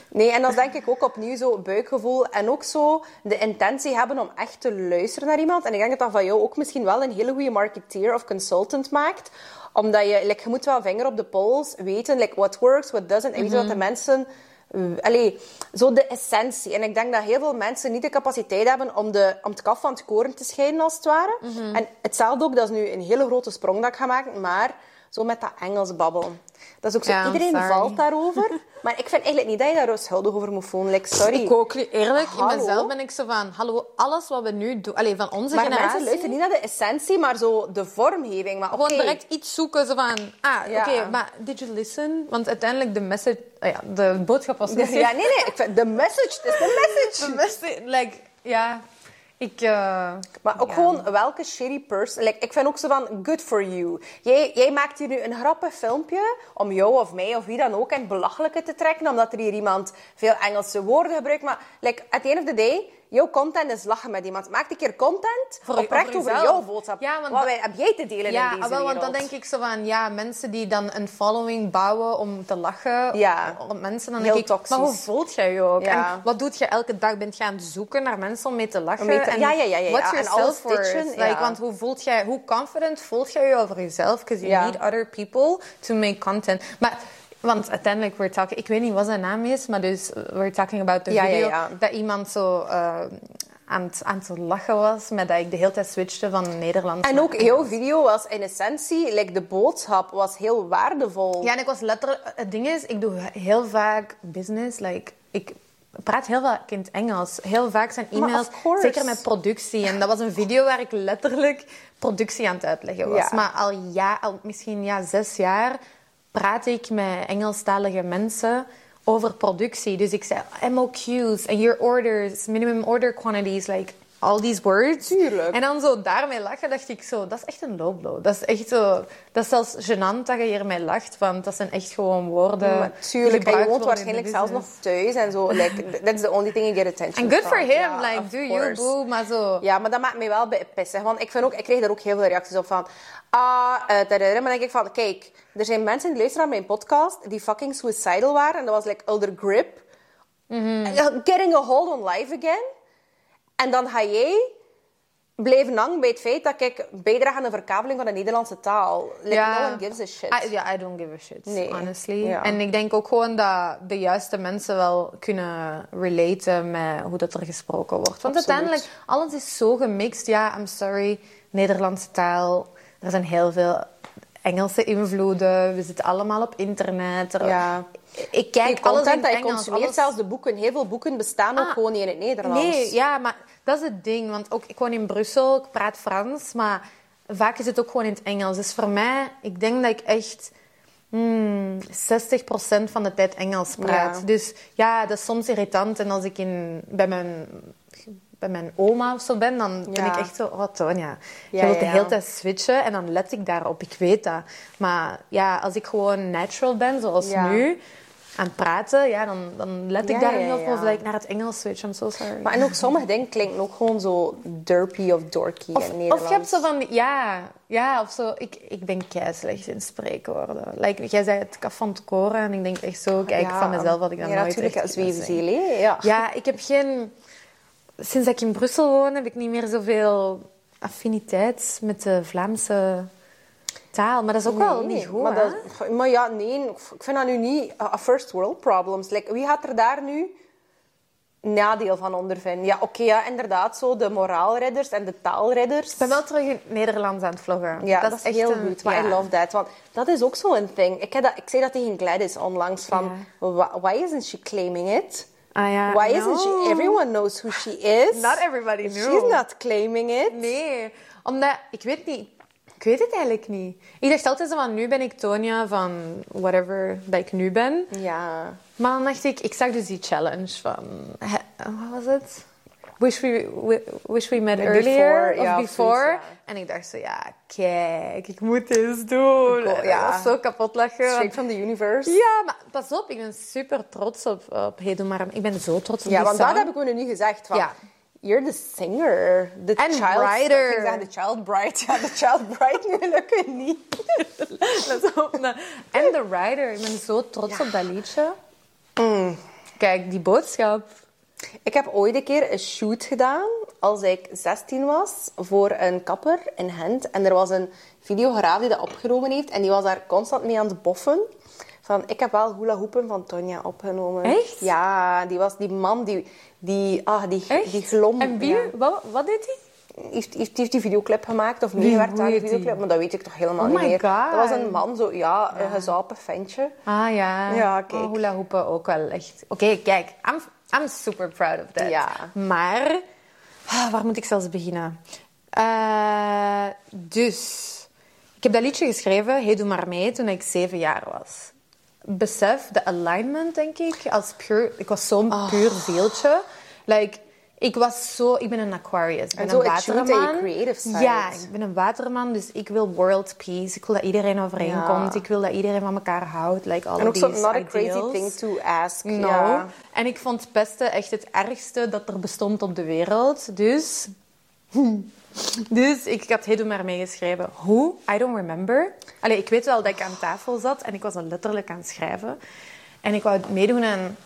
Nee, en dat is denk ik ook opnieuw zo buikgevoel en ook zo de intentie hebben om echt te luisteren naar iemand. En ik denk dat dat van jou ook misschien wel een hele goede marketeer of consultant maakt. Omdat je, like, je moet wel vinger op de pols weten, like, what works, what doesn't. En weten wat de mensen... uh, Allee, zo de essentie. En ik denk dat heel veel mensen niet de capaciteit hebben om, de, om het kaf van het koren te scheiden, als het ware. En hetzelfde ook, dat is nu een hele grote sprong dat ik ga maken, maar zo met dat Engels babbelen. Dat is ook zo, Ja, iedereen sorry. valt daarover. Maar ik vind eigenlijk niet dat je daar schuldig over moet voelen. Like, sorry. Ik ook. Eerlijk, in Hallo? mezelf ben ik zo van... Hallo, alles wat we nu doen... Allee, van onze Maar generatie... mensen luisteren niet naar de essentie, maar zo de vormgeving. Maar. Gewoon direct iets zoeken. Zo van... Ah, Ja. oké, maar did you listen? Want uiteindelijk de message... ah ja, de boodschap was niet... Ja, nee, nee. Ik vind de message, het is de message. De message... Like, ja... Ik... eh, Maar ook ja. gewoon welke shitty person. Like, ik vind ook zo van good for you. Jij, jij maakt hier nu een grappig filmpje om jou of mij of wie dan ook in het belachelijke te trekken, omdat er hier iemand veel Engelse woorden gebruikt. Maar like, at the end of the day, jouw content is lachen met iemand. Maak een keer content Voor- oprecht over over jouw boodschap. Ja, want Wat wij, heb jij te delen Ja, in deze ah, wel, want dan denk ik zo van, ja, mensen die dan een following bouwen om te lachen Ja. op mensen, dan Heel denk ik, toxisch. maar hoe voelt jij je ook? Ja. En wat doet je elke dag? Bent je aan het zoeken naar mensen om mee te lachen? Om mee te- En ja, ja, ja, ja, What's your self-worth? Like. Want hoe voelt jij, hoe confident voelt jij je over jezelf? Because you need other people to make content. Maar, want uiteindelijk, we're talking, ik weet niet wat zijn naam is, maar dus, we're talking about the Ja, video, ja. dat iemand zo... eh, aan het, aan het lachen was, met dat ik de hele tijd switchte van Nederlands En ook jouw video was in essentie, like, de boodschap was heel waardevol. Ja, en ik was letterlijk... Het ding is, ik doe heel vaak business. Like, ik praat heel vaak in het Engels. Heel vaak zijn e-mails, zeker met productie. En dat was een video waar ik letterlijk productie aan het uitleggen was. Ja. Maar al, ja, al misschien ja, zes jaar praat ik met Engelstalige mensen over productie. Dus ik zei MOQ's en your orders, minimum order quantities, like all these words. Tuurlijk. En dan zo daarmee lachen, dacht ik zo, dat is echt een low blow. Dat is echt zo, dat is zelfs gênant dat je hiermee lacht, want dat zijn echt gewoon woorden. Maar die tuurlijk, en je woont waarschijnlijk zelfs nog thuis en zo. Like, that's the only thing you get attention And good for him, Ja, like, do you, boo, maar zo. Ja, maar dat maakt mij wel pissig. Want ik, vind ook, ik kreeg daar ook heel veel reacties op van... Ah, tadadada. maar dan denk ik van... Kijk, er zijn mensen die luisteren naar mijn podcast die fucking suicidal waren. En dat was like Elder Grip. Mhm. Eh, Getting a hold on life again. En dan ga jij blijven hangen bij het feit dat ik bijdraag aan de verkabeling van de Nederlandse taal. Like, no one gives a shit. I, ja, I don't give a shit, Nee. honestly. Ja. En ik denk ook gewoon dat de juiste mensen wel kunnen relaten met hoe dat er gesproken wordt. Want Absoluut. uiteindelijk, alles is zo gemixt. Ja, I'm sorry, Nederlandse taal. Er zijn heel veel Engelse invloeden. We zitten allemaal op internet. Er- Ja. Ik kijk alles in dat consumeert, alles- zelfs de boeken. Heel veel boeken bestaan ook Ah. gewoon niet in het Nederlands. Nee, ja, maar dat is het ding. Want ook, ik woon in Brussel, ik praat Frans, maar vaak is het ook gewoon in het Engels. Dus voor mij, ik denk dat ik echt hmm, 60% van de tijd Engels praat. Ja. Dus ja, dat is soms irritant. En als ik in, bij, mijn, bij mijn oma of zo ben, dan ben Ja. ik echt zo... Oh, Tonya, je Ja, wilt de ja, hele tijd switchen en dan let ik daarop. Ik weet dat. Maar ja, als ik gewoon natural ben, zoals nu... Aan het praten, ja, dan, dan let ik Ja, daar op of ik naar het Engels switch. I'm so sorry. Maar en ook sommige dingen klinken ook gewoon zo derpy of dorky Of, in of Nederlands. je hebt zo van, ja, ja, of zo. Ik, ik ben kei slecht in spreekwoorden. Like, jij zei het kaf van het koren en ik denk echt zo, kijk, Ja. van mezelf had ik dat ja, nooit natuurlijk, echt als? Ja. Ja, ik heb geen... Sinds dat ik in Brussel woon, heb ik niet meer zoveel affiniteit met de Vlaamse taal. Maar dat is ook wel niet goed, maar, dat- maar ja, nee, ik vind dat nu niet first world problems. Like, wie gaat er daar nu nadeel van ondervinden? Ja, oké, ja, inderdaad, zo de moraalredders en de taalredders. Ik ben wel terug in het Nederlands aan het vloggen. Ja, dat, is echt heel een- goed. Maar ja. I love that. Want dat is ook zo'n thing. Ik, heb dat, ik zei dat tegen Gladys onlangs. Van, "Why- why isn't she claiming it? Ah, ja, Why I isn't she... Everyone knows who she is. Not everybody She's knows. not claiming it. Nee, omdat ik weet niet. Ik weet het eigenlijk niet. Ik dacht altijd zo van nu ben ik Tonia van whatever dat ik nu ben. Ja. Maar dan dacht ik, ik zag dus die challenge van, wat was het? Wish we, we- wish we met Before, earlier ja, of of before. ja. En ik dacht zo, ja, kijk, ik moet dit doen. Ja. Was zo kapot lachen. Straight from the universe. Ja, maar pas op, ik ben super trots op, op Hey Doe Maar. Ik ben zo trots op Ja, die want dat song. heb ik me nu gezegd. Van, Ja. You're the singer. The En child writer. Ik the child bride. Ja, de child bride nu lukt niet. Let op, nou. En de writer. Ik ben zo trots op dat liedje. Mm. Kijk, die boodschap. Ik heb ooit een keer een shoot gedaan als ik 16 was voor een kapper in Gent. En er was een videograaf die dat opgenomen heeft en die was daar constant mee aan het boffen. Van, ik heb wel hula hoepen van Tonja opgenomen. Echt? Ja, die was die man die, die, ah, die, Echt? die glom. En wie, ja. wat, wat deed hij? heeft, heeft, heeft die videoclip gemaakt of meewerkt aan die videoclip, maar dat weet ik toch helemaal Oh niet meer. God. Dat was een man, zo, ja, een gezapen ventje. Ah ja. Ja, kijk. Oh, hula hoepen ook wel echt. Oké, kijk. I'm, I'm super proud of that. Ja. Maar, ah, waar moet ik zelfs beginnen? Eh, dus, ik heb dat liedje geschreven, Hey Doe Maar Mee, toen ik zeven jaar was. Besef, de alignment, denk ik, als puur... Ik was zo'n Ah. puur zieltje. Like, ik was zo... Ik ben een Aquarius. Ik ben En een waterman. creative side. Ja, ik ben een waterman, dus ik wil world peace. Ik wil dat iedereen overeenkomt. Ja. Ik wil dat iedereen van elkaar houdt. Like all En ook zo, these not a crazy thing to ask. No. Ja. En ik vond het beste echt het ergste dat er bestond op de wereld. Dus... Dus ik had Hey Doe Maar meegeschreven. Hoe? I don't remember. Allee, ik weet wel dat ik aan tafel zat en ik was al letterlijk aan het schrijven. En ik wou meedoen aan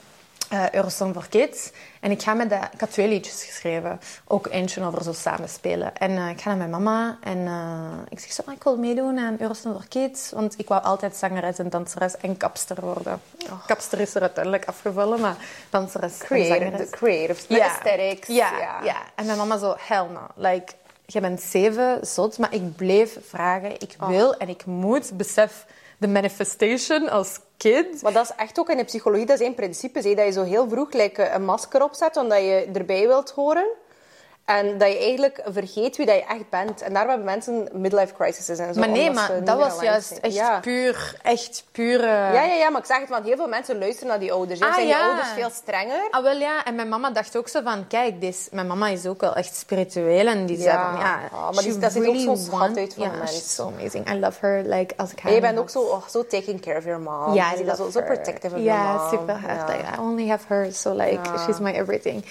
eh Eurosong for Kids. En ik, ga met dat, ik had twee liedjes geschreven. Ook eentje over zo samenspelen. En eh, ik ga naar mijn mama en eh, ik zeg zo, "Ah, ik wil meedoen aan Eurosong for Kids. Want ik wou altijd zangeres en danseres en kapster worden. Kapster is er uiteindelijk afgevallen, maar danseres en Creative, zangeres. the creatives, the aesthetics. Ja, ja. En mijn mama zo, hell no. Like, je bent zeven, zot. Maar ik bleef vragen. Ik Oh. wil en ik moet. Besef de manifestation als kind. Maar dat is echt ook in de psychologie, dat is één principe. Hè, dat je zo heel vroeg like, een masker opzet, omdat je erbij wilt horen. En dat je eigenlijk vergeet wie dat je echt bent. En daarom hebben mensen midlife crises en zo. Maar nee, maar dat was juist zijn. echt Ja. puur, echt pure... Ja, ja, ja, maar ik zeg het, want heel veel mensen luisteren naar die ouders. Ah, zijn ja. die ouders veel strenger? Ah, wel ja. En mijn mama dacht ook zo van, kijk, dit, mijn mama is ook wel echt spiritueel. En die zei Ja. van, ja, Ah, maar die- dat ziet ook really zo'n schat want- uit van Ja, een mens. she's so amazing. I love her. Like, als ik haar je bent ook zo, oh, zo taking care of your mom. Ja, dat zo, zo protective of Ja, your mom. super hard. Ja. Like, I only have her, so like, she's my everything.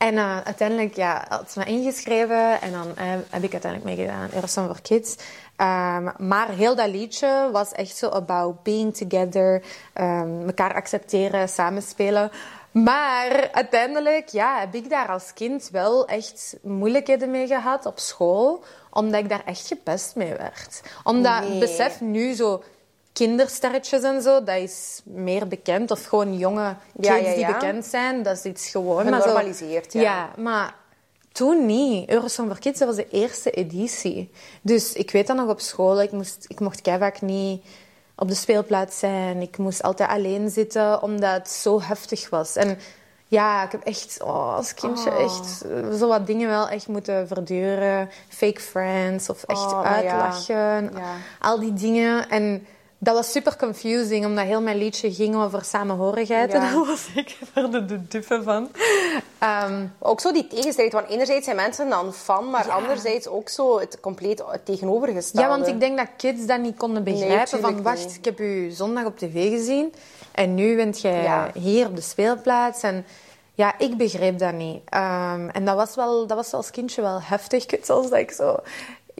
En eh, uiteindelijk, ja, had ze me ingeschreven en dan eh, heb ik uiteindelijk meegedaan aan Eurosong for Kids. Ehm, maar heel dat liedje was echt zo about being together, ehm elkaar accepteren, samenspelen. Maar uiteindelijk ja, heb ik daar als kind wel echt moeilijkheden mee gehad op school, omdat ik daar echt gepest mee werd. Omdat, Nee. besef nu zo kindersterretjes en zo, dat is meer bekend. Of gewoon jonge kids Ja, ja, die ja. bekend zijn, dat is iets gewoon. maar zo- Genormaliseerd, ja. Ja, maar toen niet. Eurosong voor Kids, dat was de eerste editie. Dus ik weet dat nog op school, ik, moest, ik mocht vaak niet op de speelplaats zijn. Ik moest altijd alleen zitten, omdat het zo heftig was. En ja, ik heb echt oh, als kindje Oh. echt zo wat dingen wel echt moeten verduren. Fake friends of echt Oh, maar ja. uitlachen. Ja. Al die dingen. En dat was super confusing, omdat heel mijn liedje ging over samenhorigheid. Ja. En daar was ik er de, de duffe van. Ehm, Ook zo die tegenstrijd, want enerzijds zijn mensen dan fan, maar anderzijds ook zo het compleet tegenovergestelde. ja, want ik denk dat kids dat niet konden begrijpen. van, wacht, niet. ik heb u zondag op tv gezien. En nu bent jij Ja. hier op de speelplaats. En ja, ik begreep dat niet. Ehm, en dat was, wel, dat was als kindje wel heftig. Ik weet zelfs dat ik zo...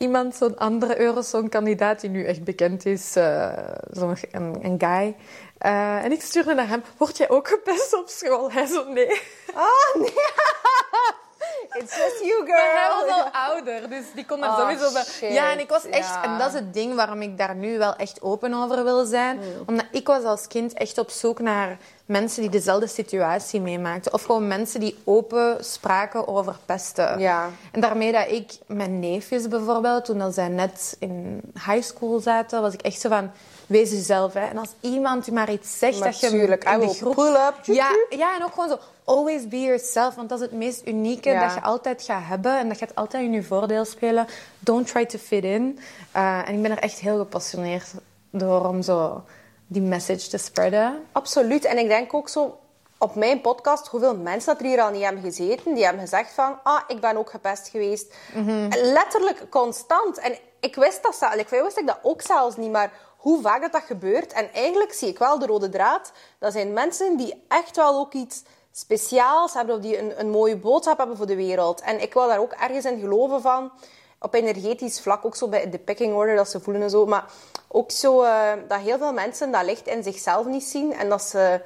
Iemand, zo'n andere Eurosong-kandidaat die nu echt bekend is, eh, zo'n een, guy. Eh, en ik stuurde naar hem, word jij ook gepest op school? Hij zo, nee. Ah, nee. It's just you, girl. Maar hij was al ouder, dus die kon er Oh, sowieso bij. shit. Ja, en ik was echt... Ja. En dat is het ding waarom ik daar nu wel echt open over wil zijn. Mm. Omdat ik was als kind echt op zoek naar mensen die dezelfde situatie meemaakten. Of gewoon mensen die open spraken over pesten. Ja. En daarmee dat ik... Mijn neefjes bijvoorbeeld, toen dat zij net in high school zaten, was ik echt zo van... Wees jezelf, hè. En als iemand je maar iets zegt dat je... Natuurlijk, in de groep- pull up. Ja, ja, en ook gewoon zo, always be yourself. Want dat is het meest unieke Ja. dat je altijd gaat hebben. En dat gaat altijd in je voordeel spelen. Don't try to fit in. Eh, en ik ben er echt heel gepassioneerd door om zo die message te spreiden. Absoluut. En ik denk ook zo... op mijn podcast, hoeveel mensen dat er hier al niet hebben gezeten, die hebben gezegd van, ah, ik ben ook gepest geweest. Letterlijk constant. En ik wist dat zelf, ik wist ik dat ook zelfs niet, maar hoe vaak dat, dat gebeurt. En eigenlijk zie ik wel de rode draad. Dat zijn mensen die echt wel ook iets speciaals hebben, of die een, een mooie boodschap hebben voor de wereld. En ik wil daar ook ergens in geloven van op energetisch vlak, ook zo bij de picking order, dat ze voelen en zo. Maar ook zo eh, dat heel veel mensen dat licht in zichzelf niet zien en dat ze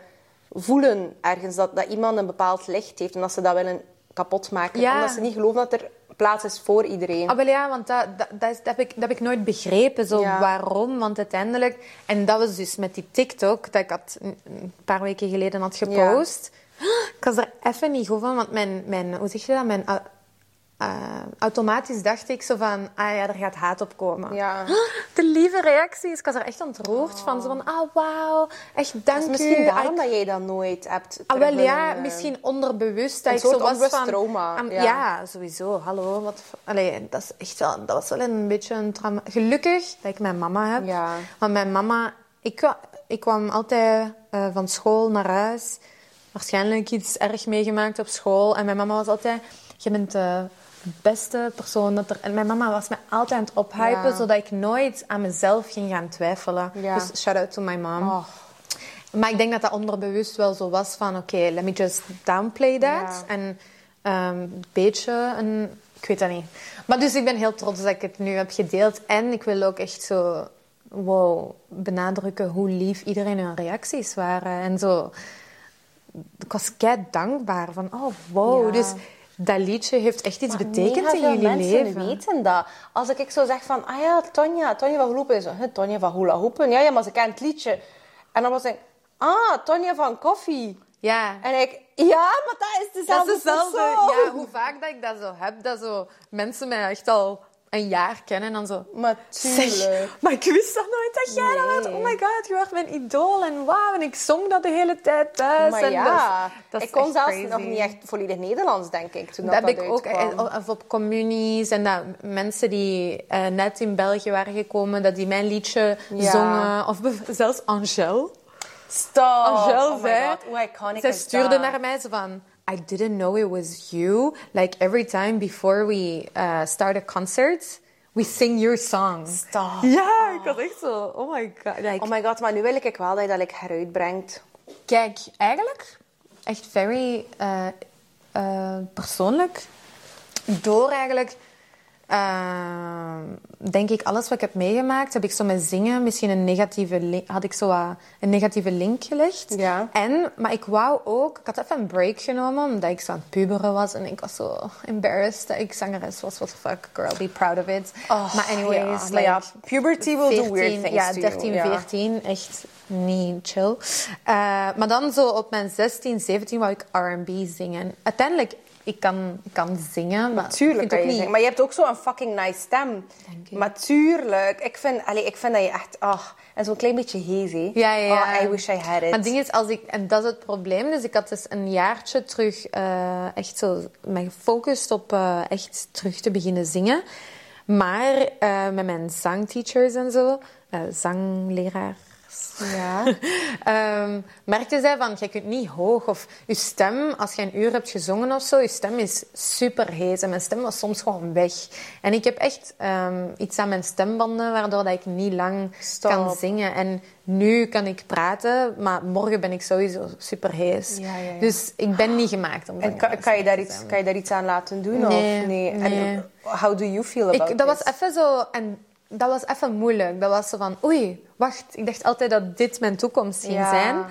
voelen ergens dat, dat iemand een bepaald licht heeft en dat ze dat willen kapot maken. Ja. Omdat ze niet geloven dat er plaats is voor iedereen. Ah, wel ja, want dat, dat, dat, is- dat heb ik, dat heb ik nooit begrepen. Zo, Ja. Waarom? Want uiteindelijk... En dat was dus met die TikTok dat ik had een een paar weken geleden had gepost. Ik was er even niet goed van, want mijn... mijn hoe zeg je dat? Mijn, au- eh, automatisch dacht ik zo van... Ah ja, er gaat haat op komen. Ja. De lieve reacties. Ik was er echt ontroerd van. Zo van, ah wauw, echt dank is misschien u. daarom dat jij dat nooit hebt. Ah, wel ja, eh, misschien onderbewust. Dat een ik zo was van... trauma, ja. ja. sowieso. Hallo. Wat, allee, dat, is echt wel, dat was wel een beetje een trauma. Gelukkig dat ik mijn mama heb. Ja. Want mijn mama... Ik, ik kwam altijd eh, van school naar huis. Waarschijnlijk iets erg meegemaakt op school. En mijn mama was altijd... Je bent de beste persoon dat er... En mijn mama was me altijd aan het ophypen, Ja. zodat ik nooit aan mezelf ging gaan twijfelen. Ja. Dus shout-out to my mom. Oh. Maar ik denk dat dat onderbewust wel zo was van... Oké, let me just downplay that. Ja. En ehm, een beetje... Een, ik weet dat niet. Maar dus ik ben heel trots dat ik het nu heb gedeeld. En ik wil ook echt zo... Wow, benadrukken hoe lief iedereen hun reacties waren. En zo... Ik was kei dankbaar van... Oh, wow. Ja. Dus dat liedje heeft echt iets Maar betekend mega in veel jullie mensen leven. weten dat. Als ik zo zeg van, ah ja, Tonja, Tonja van Hoepen. Zo, "Huh, Tonja van Hula Hoepen. Ja, ja, maar ze kent het liedje. En dan was ik, ah, Tonja van Koffie. Ja. En ik, ja, maar dat is Dat dezelfde is hetzelfde. persoon. Ja, hoe vaak dat ik dat zo heb, dat zo mensen mij echt al een jaar kennen en dan zo... Maar Zeg, maar ik wist dat nooit dat jij dat was. Nee. Oh my god, je was mijn idool en wauw. En ik zong dat de hele tijd thuis. Maar en ja, dat ik kon zelfs crazy. nog niet echt volledig Nederlands, denk ik, toen Dat dat, heb dat ik ook, uitkwam. eh, of op communies en dat mensen die eh, net in België waren gekomen, dat die mijn liedje Ja. zongen. Of zelfs Angèle. Stop! Angèle oh zei, god, hoe iconic zij stuurde naar mij zo van... I didn't know it was you. Like every time before we uh, start a concert, we sing your song. Stop. Ja, ik was echt zo... Oh my god. Like, Oh my god, maar nu wil ik wel dat je dat like, heruitbrengt. Kijk, eigenlijk echt very eh, eh, persoonlijk. Door eigenlijk, eh, denk ik, alles wat ik heb meegemaakt, heb ik zo met zingen misschien een negatieve had ik zo een negatieve link gelegd. Ja. En, maar ik wou ook, ik had even een break genomen, omdat ik zo aan het puberen was en ik was zo embarrassed dat ik zangeres was. What the fuck, girl, be proud of it. Oh, maar anyways, ja, maar like, ja, puberty will do 14, weird things Ja, to you, 13, ja. 14, echt niet chill. Eh, maar dan zo op mijn 16, 17 wou ik R&B zingen. Uiteindelijk, ik kan, ik kan zingen, maar Tuurlijk ik vind kan je ook niet... zingen. Maar je hebt ook zo'n fucking nice stem. Maar tuurlijk. Ik vind, allee, ik vind dat je echt... ach en zo'n klein beetje hazy. Ja, ja, ja. Oh, I wish I had it. Maar het ding is, als ik, en dat is het probleem. Dus ik had dus een jaartje terug eh, echt zo me gefocust op eh, echt terug te beginnen zingen. Maar eh, met mijn zangteachers en zo, eh, Ja. Ehm, merkte zij van, je kunt niet hoog of je stem, als je een uur hebt gezongen of zo, je stem is super hees en mijn stem was soms gewoon weg. En ik heb echt ehm, iets aan mijn stembanden waardoor dat ik niet lang Stop. kan zingen. En nu kan ik praten, maar morgen ben ik sowieso super hees. Ja, ja, ja. Dus ik ben niet gemaakt om En kan, kan, je daar te iets, kan je daar iets aan laten doen? Nee, of nee? nee. En how do you feel about Ik, dat was even zo... En dat was even moeilijk. Dat was zo van... Oei, wacht. Ik dacht altijd dat dit mijn toekomst ging Ja. zijn.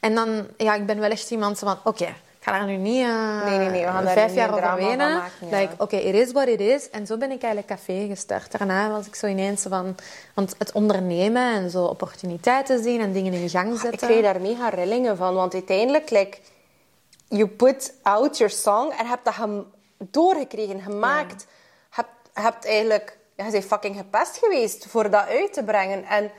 En dan... Ja, ik ben wel echt iemand zo van... Oké, ik ga daar nu niet eh, Nee, nee, nee, we gaan vijf jaar over wenen. maken, ja. Like, oké, it is what it is. En zo ben ik eigenlijk café gestart. Daarna was ik zo ineens van... Want het ondernemen en zo opportuniteiten zien en dingen in gang Ik zetten. kreeg daar mega rillingen van. Want uiteindelijk, like, you put out your song en hebt dat doorgekregen, gemaakt. Hebt, hebt eigenlijk... Ja, je bent fucking gepest geweest voor dat uit te brengen. En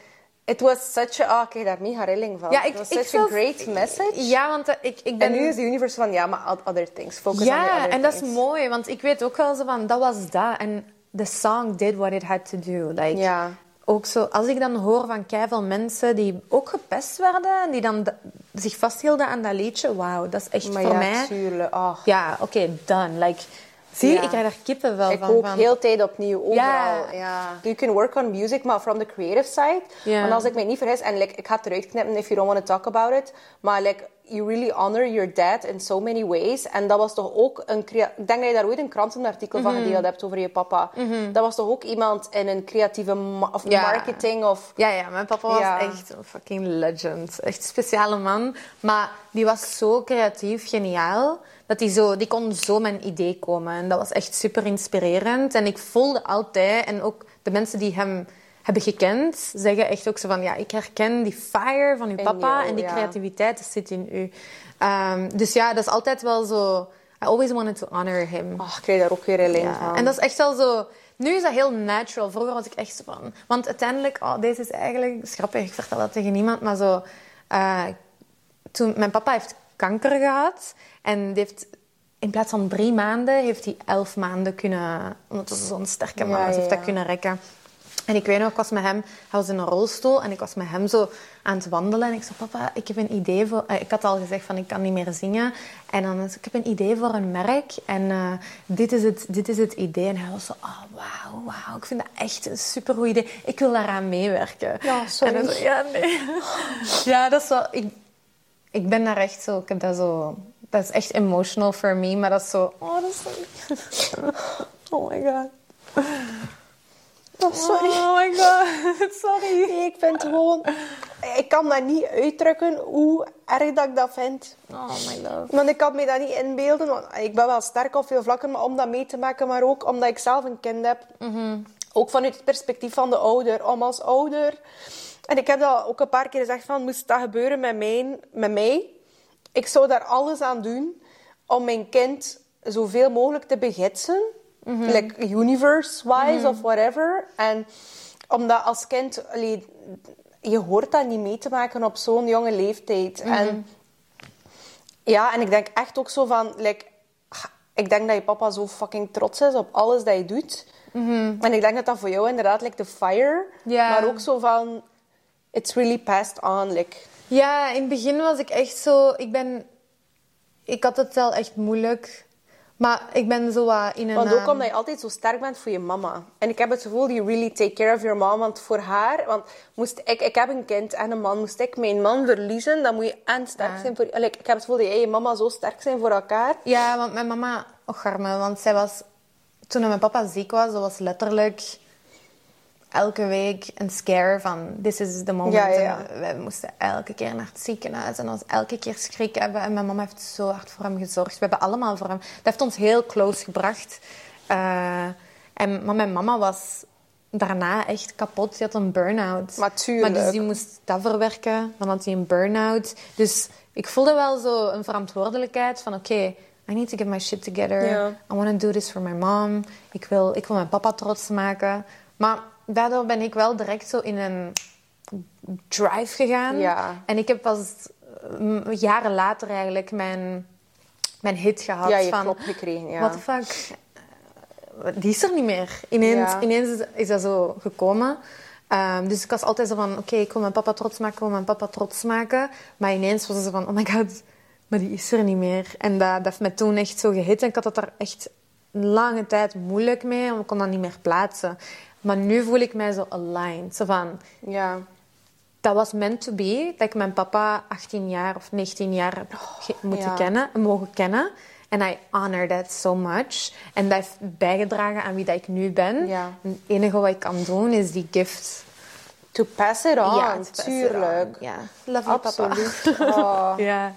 it was such a... Ah, ik kreeg daar mega rilling van. Ja, ik- it was such a great message. Ja, want eh, ik, ik ben... En nu is de universe van, ja, maar other things. Focus on the Ja, other en dat is mooi, want ik weet ook wel zo van, dat was dat. En the song did what it had to do. Like, Ja. Ook zo, als ik dan hoor van veel mensen die ook gepest werden, en die dan da- zich vasthielden aan dat liedje, wauw, dat is echt Maar voor ja, mij... tuurlijk. Ja, oké, done. Like, zie je, Ja. ik krijg daar kippen wel Ik van. ook van heel tijd opnieuw, overal. Ja. Ja. You can work on music, maar from the creative side. Ja. Want als ik mij niet vergis, en like, ik ga het eruit knippen if you don't want to talk about it, maar like, you really honor your dad in so many ways. En dat was toch ook een... Ik denk dat je daar ooit een krantenartikel Mhm. van gedeeld hebt over je papa. Dat was toch ook iemand in een creatieve ma- of Ja. marketing of... Ja, ja, mijn papa was echt een fucking legend. Echt een speciale man. Maar die was zo creatief, geniaal. Dat die, zo, die kon zo een idee komen. En dat was echt super inspirerend. En ik voelde altijd, en ook de mensen die hem hebben gekend, zeggen echt ook zo van... Ja, ik herken die fire van uw papa jou, en die ja. creativiteit dat zit in u. Ehm, dus ja, dat is altijd wel zo... I always wanted to honor him. Oh, ik krijg daar ook weer een lijn Ja, van. En dat is echt wel zo... Nu is dat heel natural. Vroeger was ik echt zo van... Want uiteindelijk... Oh, deze is eigenlijk... grappig, ik vertel dat tegen niemand. Maar zo... eh, toen, mijn papa heeft kanker gehad. En heeft... In plaats van drie maanden heeft hij elf maanden kunnen... Omdat hij zo'n sterke man Ja, was, heeft dat kunnen rekken. En ik weet nog, ik was met hem... Hij was in een rolstoel en ik was met hem zo aan het wandelen. En ik zei, papa, ik heb een idee voor... eh, ik had al gezegd van, ik kan niet meer zingen. En dan zei ik, heb een idee voor een merk. En eh, dit, is het, dit is het idee. En hij was zo, oh, wauw, wauw. Ik vind dat echt een supergoed idee. Ik wil daaraan meewerken. Ja, sorry. En zo, ja, nee. ja, dat is wel... Ik, ik ben daar echt zo... Ik heb dat zo... Dat is echt emotional for me. Maar dat is zo... Oh, dat is zo... Oh my god. Oh, sorry. Oh my god. Sorry. Nee, ik vind gewoon... Ik kan dat niet uitdrukken hoe erg dat ik dat vind. Oh my love. Want ik kan me dat niet inbeelden. Want ik ben wel sterk op veel vlakken maar om dat mee te maken. Maar ook omdat ik zelf een kind heb. Ook vanuit het perspectief van de ouder. Om als ouder... En ik heb dat ook een paar keer gezegd van... Moest dat gebeuren met. Met mij ik zou daar alles aan doen om mijn kind zoveel mogelijk te begidsen. Like universe-wise of whatever. En omdat als kind... allee, je hoort dat niet mee te maken op zo'n jonge leeftijd. En ja, en ik denk echt ook zo van... Like, ik denk dat je papa zo fucking trots is op alles dat je doet. En ik denk dat dat voor jou inderdaad like the fire. Maar ook zo van... It's really passed on. Like, Ja, in het begin was ik echt zo... Ik ben... Ik had het wel echt moeilijk. Maar ik ben zo wat in een... Want ook omdat je altijd zo sterk bent voor je mama. En ik heb het gevoel, you really take care of your mom. Want voor haar... Want moest ik, ik heb een kind en een man. Moest ik mijn man verliezen, dan moet je en sterk zijn voor... Like, ik heb het gevoel dat jij en je mama zo sterk zijn voor elkaar. Ja, want mijn mama... Och, arme, want zij was... Toen mijn papa ziek was, dat was letterlijk... Elke week een scare van... This is the moment. Ja, ja, ja. En we moesten elke keer naar het ziekenhuis. En ons elke keer schrik hebben. En mijn mama heeft zo hard voor hem gezorgd. We hebben allemaal voor hem... Dat heeft ons heel close gebracht. Eh, en, maar mijn mama was daarna echt kapot. Ze had een burn-out. Maar dus die moest dat verwerken. Dan had hij een burn-out. Dus ik voelde wel zo een verantwoordelijkheid van... Oké, I need to get my shit together. I want to do this for my mom. Ik wil, ik wil mijn papa trots maken. Maar daardoor ben ik wel direct zo in een drive gegaan. Ja. En ik heb pas mm, jaren later eigenlijk mijn, mijn hit gehad. Ja, je van, klop gekregen, ja. What the fuck? Eh, Die is er niet meer. Ineens, Ja. ineens is, dat zo gekomen. Ehm, dus ik was altijd zo van... Oké, ik wil mijn papa trots maken, ik wil mijn papa trots maken. Maar ineens was het zo van... Oh my god, maar die is er niet meer. En dat, dat heeft me toen echt zo gehit. En ik had het daar echt een lange tijd moeilijk mee. Want ik kon dat niet meer plaatsen. Maar nu voel ik mij zo aligned. Zo van... Ja. Dat was meant to be. Dat ik mijn papa 18 jaar of 19 jaar heb moeten ja. kennen, mogen kennen. En I honor that so much. En dat heeft bijgedragen aan wie dat ik nu ben. Ja. En het enige wat ik kan doen is die gift. To pass it on, ja, tuurlijk. on. Ja, love you, papa. Absoluut. Oh. Ja.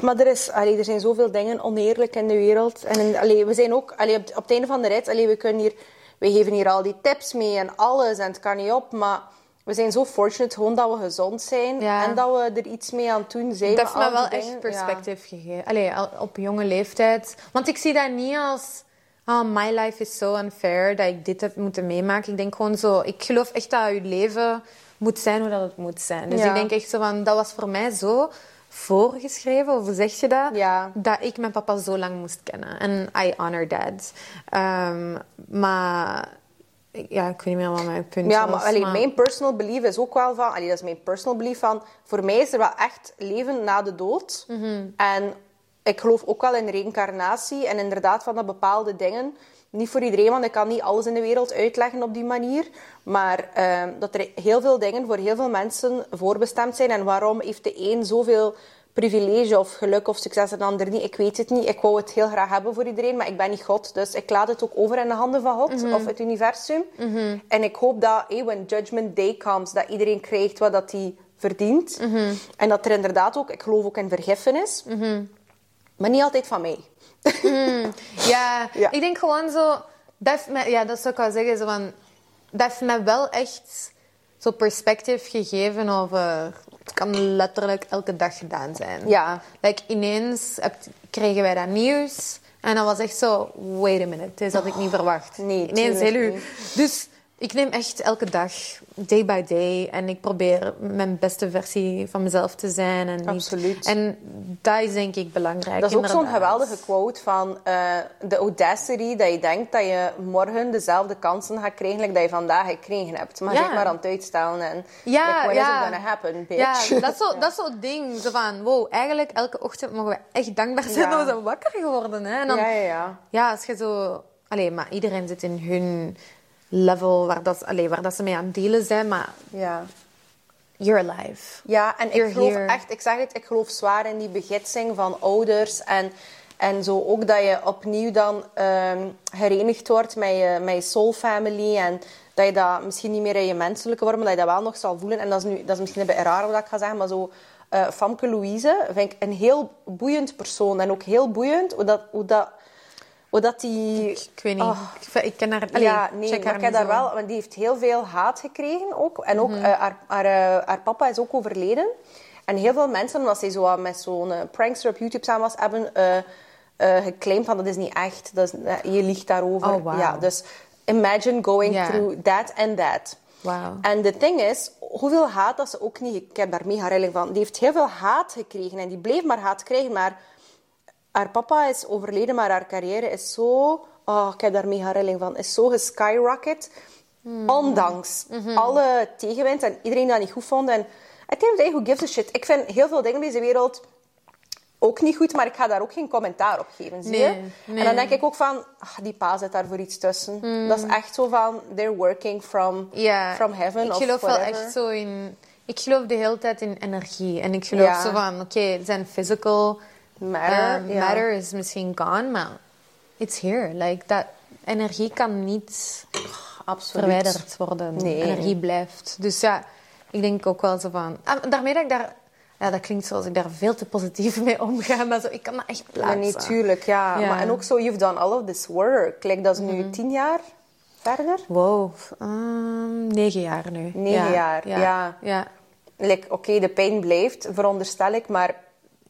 Maar er, is, allee, er zijn zoveel dingen oneerlijk in de wereld. En allee, we zijn ook allee, op, op het einde van de rit, allee, we, kunnen hier, we geven hier al die tips mee en alles. En het kan niet op. Maar we zijn zo fortunate gewoon dat we gezond zijn. Ja. En dat we er iets mee aan het doen zijn. Dat heeft me wel echt perspectief gegeven. Allee, al- op jonge leeftijd. Want ik zie dat niet als... Oh, my life is so unfair dat ik dit heb moeten meemaken. Ik denk gewoon zo... Ik geloof echt dat je leven moet zijn hoe dat het moet zijn. Dus Ja. ik denk echt zo van... Dat was voor mij zo voorgeschreven, of hoe zeg je dat? Ja. Dat ik mijn papa zo lang moest kennen. En I honor that. Ehm, maar Ja, ik weet niet meer wat mijn punt Ja, was. maar, allee, mijn personal belief is ook wel van... Allee, dat is mijn personal belief van... Voor mij is er wel echt leven na de dood. Mhm. En ik geloof ook wel in reïncarnatie. En inderdaad van dat bepaalde dingen... Niet voor iedereen, want ik kan niet alles in de wereld uitleggen op die manier. Maar ehm, dat er heel veel dingen voor heel veel mensen voorbestemd zijn. En waarom heeft de een zoveel privilege of geluk of succes en de ander niet? Ik weet het niet. Ik wou het heel graag hebben voor iedereen, maar ik ben niet God. Dus ik laat het ook over in de handen van God of het universum. En ik hoop dat, hey, when Judgment Day comes, dat iedereen krijgt wat dat hij verdient. En dat er inderdaad ook, ik geloof ook in vergiffenis. Maar niet altijd van mij. Ja, Ja. ik denk gewoon zo... Dat heeft mij, ja, dat zou ik wel zeggen. Zo van, dat heeft mij wel echt zo perspectief gegeven over... Het kan letterlijk elke dag gedaan zijn. Ja. Like, ineens heb, kregen wij dat nieuws. En dat was echt zo... Wait a minute, dit had ik niet verwacht. nee, Ineens heel u. Dus ik neem echt elke dag, day by day. En ik probeer mijn beste versie van mezelf te zijn. En niet- Absoluut. En dat is denk ik belangrijk. Dat is ook zo'n geweldige quote van eh, de audacity dat je denkt dat je morgen dezelfde kansen gaat krijgen like dat je vandaag gekregen hebt. Maar Ja. je maar aan het uitstellen en Ja, like, when ja. is it gonna happen, bitch? Ja, dat is zo- dat is zo'n ding. Zo van, wow, eigenlijk elke ochtend mogen we echt dankbaar zijn dat we zijn wakker geworden. Hè? En dan, ja, ja, ja. ja, als je zo... Allee, maar iedereen zit in hun level waar, dat, allee, waar dat ze mee aan het dealen zijn. Maar ja. you're alive. Ja, en ik geloof here. echt, ik zeg het, ik geloof zwaar in die begitsing van ouders. En, en zo ook dat je opnieuw dan ehm herenigd wordt met je, met je soul family. En dat je dat misschien niet meer in je menselijke vorm, maar dat je dat wel nog zal voelen. En dat is, nu, dat is misschien een beetje raar wat ik ga zeggen, maar zo... eh Famke Louise vind ik een heel boeiend persoon. En ook heel boeiend hoe dat... Hoe dat hoe dat die... Ik weet niet. Oh. Ik, ik ken haar... Allee, ja, nee, check maar haar ik daar zo. wel, want die heeft heel veel haat gekregen ook. En ook Mhm. eh, haar, haar, eh, haar papa is ook overleden. En heel veel mensen, omdat zij zo met zo'n eh, prankster op YouTube samen was, hebben eh, geclaimd van dat is niet echt, dat is, je liegt daarover. Oh, wauw. ja, dus imagine going through that and that. Wauw. En de ding is, hoeveel haat dat ze ook niet... Ik heb daar mega rilling van. Die heeft heel veel haat gekregen en die bleef maar haat krijgen. Maar haar papa is overleden, maar haar carrière is zo... Oh, ik heb daar mega rilling van. Is zo geskyrocket. Ondanks alle tegenwind en iedereen dat niet goed vond. En of the day, who gives a shit? Ik vind heel veel dingen in deze wereld ook niet goed, maar ik ga daar ook geen commentaar op geven, zie je? Nee, nee. En dan denk ik ook van, ah, die pa zit daar voor iets tussen. Dat is echt zo van, they're working from, from heaven ik of geloof wel echt zo in... Ik geloof de hele tijd in energie. En ik geloof Ja. zo van, oké, zijn physical Matter, eh, ja. matter is misschien gone, maar it's here. Like, dat energie kan niet Absoluut. verwijderd worden. Nee. Energie blijft. Dus ja, ik denk ook wel zo van... Ah, daarmee dat ik daar... Ja, dat klinkt zoals ik daar veel te positief mee omga, maar zo, ik kan dat echt plaatsen. nee, tuurlijk, ja. Ja. Maar, en ook zo, you've done all of this work. Like, dat is nu tien jaar verder. Wow, ehm, negen jaar nu. Negen Ja, jaar, ja. ja. Like, Oké, de pijn blijft, veronderstel ik, maar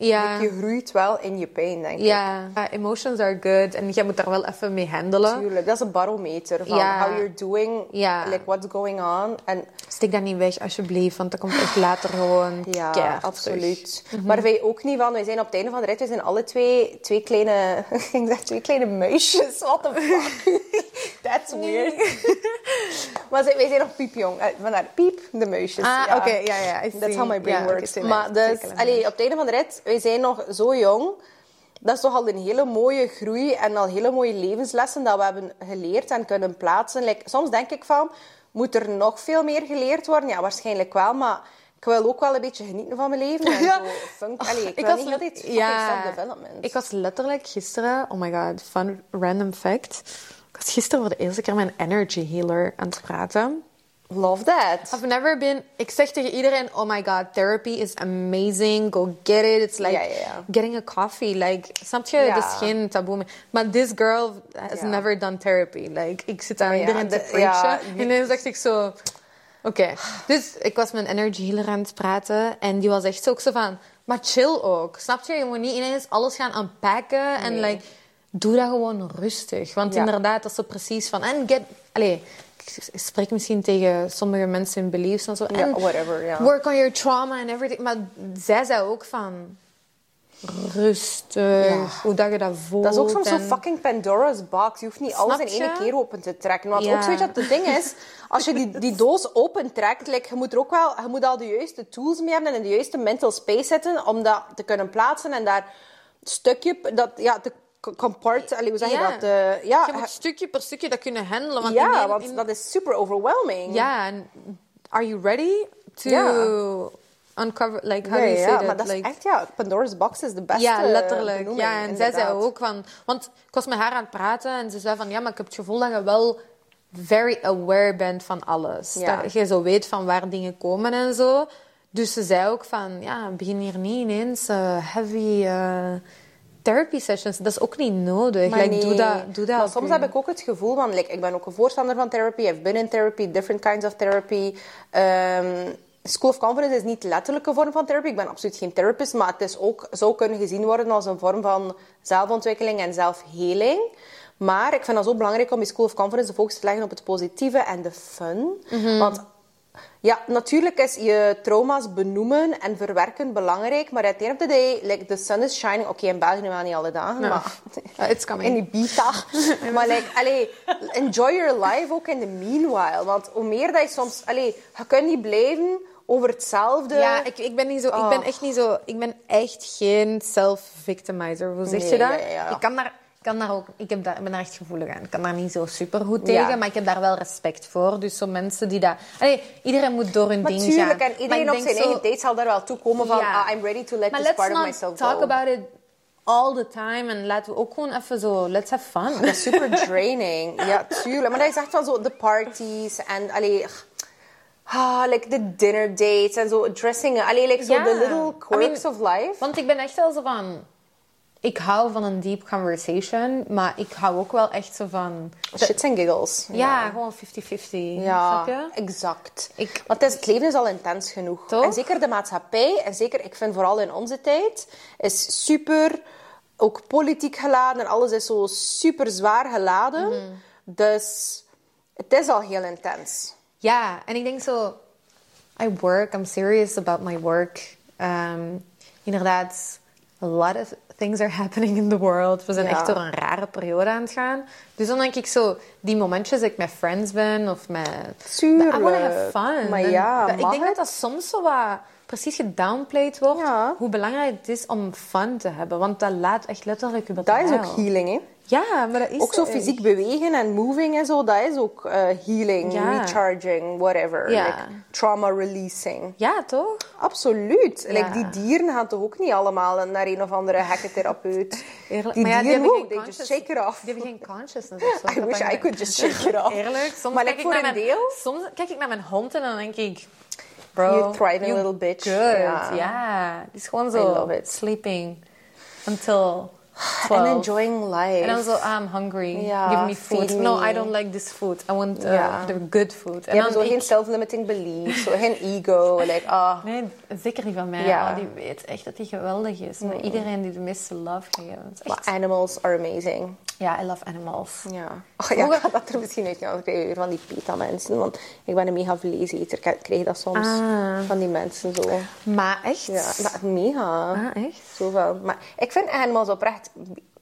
Ja. je groeit wel in je pijn, denk ik. Ja, emotions are good. En jij moet daar wel even mee handelen. Tuurlijk, dat is een barometer van Ja. how you're doing, Ja. like what's going on. En Steek dat niet weg, alsjeblieft. Want dat komt echt later gewoon ja, absoluut. terug. Maar wij ook niet van, wij zijn op het einde van de rit, wij zijn alle twee, twee kleine, ik zeg twee kleine muisjes. What the fuck? That's weird. maar wij zijn nog piepjong. Eh, Vandaar piep, de muisjes. Ah, ja. oké, ja, ja. I That's how my brain Ja, works. maar dus, allee, op het einde van de rit, wij zijn nog zo jong. Dat is toch al een hele mooie groei en al hele mooie levenslessen dat we hebben geleerd en kunnen plaatsen. Like, soms denk ik van, moet er nog veel meer geleerd worden? Ja, waarschijnlijk wel, maar ik wil ook wel een beetje genieten van mijn leven. En Ja. zo funk, allee, ik, Ik was, niet altijd ja, self-development. ik was letterlijk gisteren... Oh my god, fun random fact. Was gisteren voor de eerste keer met een energy healer aan het praten. Love that. I've never been... Ik zeg tegen iedereen, oh my god, therapy is amazing. Go get it. It's like getting a coffee. Like, snap je? Het is geen taboe meer. Maar this girl has never done therapy. Like, ik zit aan Ja, iedereen te de- preachen. En dan dacht ik zo... Oké. Dus ik was met een energy healer aan het praten. En die was echt ook zo van... Maar chill ook. Snap je? Je moet niet ineens alles gaan unpacken. En Nee. like... Doe dat gewoon rustig. Want Ja. inderdaad, dat is zo precies van... En get... Allee, ik spreek misschien tegen sommige mensen in beliefs en zo. Ja, en whatever, ja. Work on your trauma and everything. Maar zij zei ook van... rustig, Ja. hoe dat je dat voelt. Dat is ook soms en- zo'n fucking Pandora's box. Je hoeft niet alles in één keer open te trekken. Want Ja. ook zoiets dat het ding is, als je die, die doos opentrekt, like, je moet er ook wel, je moet al de juiste tools mee hebben en in de juiste mental space zitten om dat te kunnen plaatsen en daar stukje, dat, ja, te compart, allee, hoe zeg je Ja. dat? Eh, ja, Je moet stukje per stukje dat kunnen handelen. Want ja, in- want dat is super overwhelming. Ja, en are you ready to uncover, like, how ja, do you ja, say maar that? dat is echt, ja, Pandora's box is de beste ja, letterlijk. benoeming, Ja, en zij zei ook van... Want ik was met haar aan het praten en ze zei van... Ja, maar ik heb het gevoel dat je wel very aware bent van alles. Dat je zo weet van waar dingen komen en zo. Dus ze zei ook van... Ja, begin hier niet ineens eh, heavy eh, therapy sessions. Dat is ook niet nodig. Like, nee. doe dat, doe dat Maar soms heb ik ook het gevoel van, like, ik ben ook een voorstander van therapy, I've been in therapy, different kinds of therapy. Ehm, School of Confidence is niet letterlijk een vorm van therapy. Ik ben absoluut geen therapist, maar het is ook, zou kunnen gezien worden als een vorm van zelfontwikkeling en zelfheling. Maar ik vind het zo belangrijk om in School of Confidence de focus te leggen op het positieve en de fun. Mhm. Want ja, natuurlijk is je trauma's benoemen en verwerken belangrijk, maar at the end of the day, like, the sun is shining. Oké, in België wel niet alle dagen, maar Uh, it's coming. in Ibiza. maar like, allee, enjoy your life ook in the meanwhile. Want hoe meer dat je soms... Allee, je kunt niet blijven over hetzelfde. Ja, ik, ik ben niet zo. Ik ben Oh. echt niet zo. Ik ben echt geen self-victimizer. Hoe zeg Nee, je dat? ja, ja, ja. Ik kan daar. Ik kan daar ook, ik heb daar, ik ben daar echt gevoelig aan. Ik kan daar niet zo super goed tegen, Ja. maar ik heb daar wel respect voor. Dus zo mensen die dat... Allee, iedereen moet door hun ding gaan. Natuurlijk, en iedereen op zijn zo- eigen tijd zal daar wel toe komen van... Ja. Ah, I'm ready to let Maar this part of not myself talk go. about it all the time. En laten we ook gewoon even zo... Let's have fun. Dat is super draining. ja, tuurlijk. Maar dat is echt van zo de parties en... Allee, ah, like de dinner dates en zo dressingen. Allee, like zo Ja. the little quirks I mean, of life. Want ik ben echt wel zo van... Ik hou van een deep conversation, maar ik hou ook wel echt zo van... Shits en giggles. Ja, gewoon 50-50. Ja, exact. Ik- Want het, is, het leven is al intens genoeg. Toch? En zeker de maatschappij, en zeker, ik vind vooral in onze tijd, is super, ook politiek geladen en alles is zo super zwaar geladen. Mhm. Dus het is al heel intens. Ja, en ik denk zo... I work, I'm serious about my work. Um, inderdaad, a lot of things are happening in the world. We zijn Ja. echt door een rare periode aan het gaan. Dus dan denk ik zo, die momentjes dat ik met friends ben of met... Tuurlijk. I wanna have fun. Maar ja, dat- ik denk dat dat soms zo wat precies gedownplayed wordt. Ja. Hoe belangrijk het is om fun te hebben. Want dat laat echt letterlijk je Dat is ook healing, hè? Ja, maar dat is Ook zo echt. fysiek bewegen en moving en zo, dat is ook eh, healing, Ja. recharging, whatever. Ja. Like, trauma releasing. Ja, toch? Absoluut. Ja. Like, die dieren gaan toch ook niet allemaal naar een of andere hekkentherapeut. Eerlijk. Die Maar ja, die dieren, wow, geen they just shake it off. Die hebben geen consciousness of zo. I wish I could just shake it off. Eerlijk, soms Maar kijk ik voor naar een mijn, deel... Soms kijk ik naar mijn hond en dan denk ik... Bro, You thriving you little bitch. Good. Ja. Ja. Die is gewoon I zo love it. sleeping until 12. And enjoying life. En dan zo, ah, I'm hungry. Ja, Give me food. feed No, me. I don't like this food. I want uh, Ja. the good food. Je hebt zo geen self-limiting beliefs, zo geen ego. Like, ah, Nee, zeker niet van mij. Ja. Oh, die weet echt dat hij geweldig is. Maar iedereen die de meeste love geeft. Echt... animals are amazing. Ja, I love animals. Ja. Oh, ja, ik ga dat er misschien uit gaan. Dan krijg je weer van die peta-mensen. Want ik ben een mega vleeseter. Ik krijg dat soms Ah. van die mensen zo. Maar echt? Ja, dat, mega. Ah, echt? Zoveel. Maar ik vind animals oprecht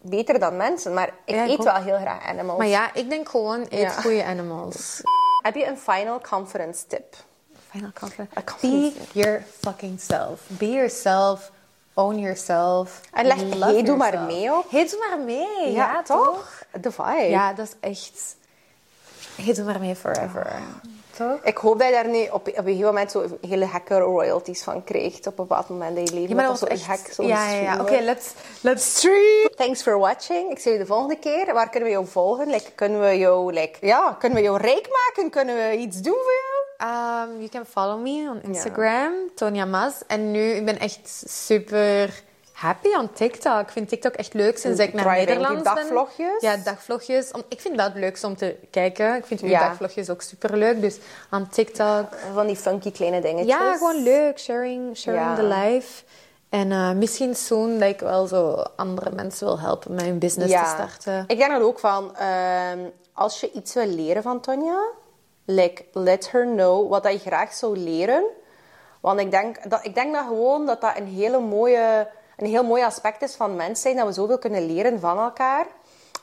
beter dan mensen. Maar ik Ja, eet wel heel graag animals. Maar ja, ik denk gewoon, eet Ja. goede animals. Heb je een final confidence tip? Final confidence Be your fucking self. Be yourself. Own yourself. En leg love hey, doe maar mee op. Hey, doe maar mee. Ja, toch? De vibe. Ja, dat is echt... Hey, doe maar mee forever. Toch? Ik hoop dat je daar nu op, op een gegeven moment zo hele gekke royalties van krijgt. Op een bepaald moment in je leven. Ja, maar dat was een echt... hek, zo ja, ja, ja. Oké, let's... let's stream. Thanks for watching. Ik zie je de volgende keer. Waar kunnen we jou volgen? Like, kunnen we jou, like, ja, kunnen we jou rijk maken? Kunnen we iets doen voor jou? Um, you can follow me on Instagram, Tonya Mas. En nu, ik ben echt super happy on TikTok. Ik vind TikTok echt leuk sinds ik naar Nederland ben. dagvlogjes? Ja, dagvlogjes. Om- Ik vind dat het leukste om te kijken. Ik vind uw Ja. dagvlogjes ook super leuk. Dus aan TikTok. Van die funky kleine dingetjes. Ja, gewoon leuk. Sharing, sharing Ja. the life. En eh, misschien soon dat ik wel zo andere mensen wil helpen met hun business te starten. Ik denk dat ook van, ehm, als je iets wil leren van Tonja, like, let her know wat dat je graag zou leren. Want ik denk dat, ik denk dat gewoon dat dat een hele mooie... een heel mooi aspect is van mens zijn. Dat we zoveel kunnen leren van elkaar.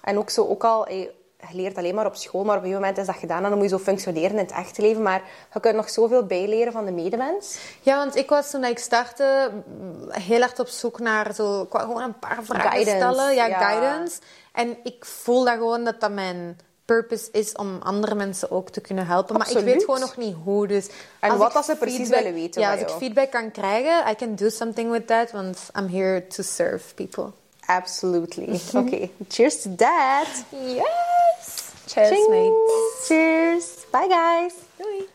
En ook zo, ook al... Je leert alleen maar op school, maar op een gegeven moment is dat gedaan. En dan moet je zo functioneren in het echte leven. Maar je kunt nog zoveel bijleren van de medemens. Ja, want ik was toen ik startte mm, heel erg op zoek naar zo, gewoon een paar vragen Guidance, stellen. Ja, ja. guidance. En ik voel dat gewoon dat dat mijn purpose is om andere mensen ook te kunnen helpen. Maar ik weet gewoon nog niet hoe. Dus En als wat ik dat ze precies feedback- willen weten Ja, als ik feedback kan krijgen, I can do something with that. Want I'm here to serve people. Absolutely. Oké, cheers to that. Yes! Cheers, mates. Cheers. Bye, guys. Doei!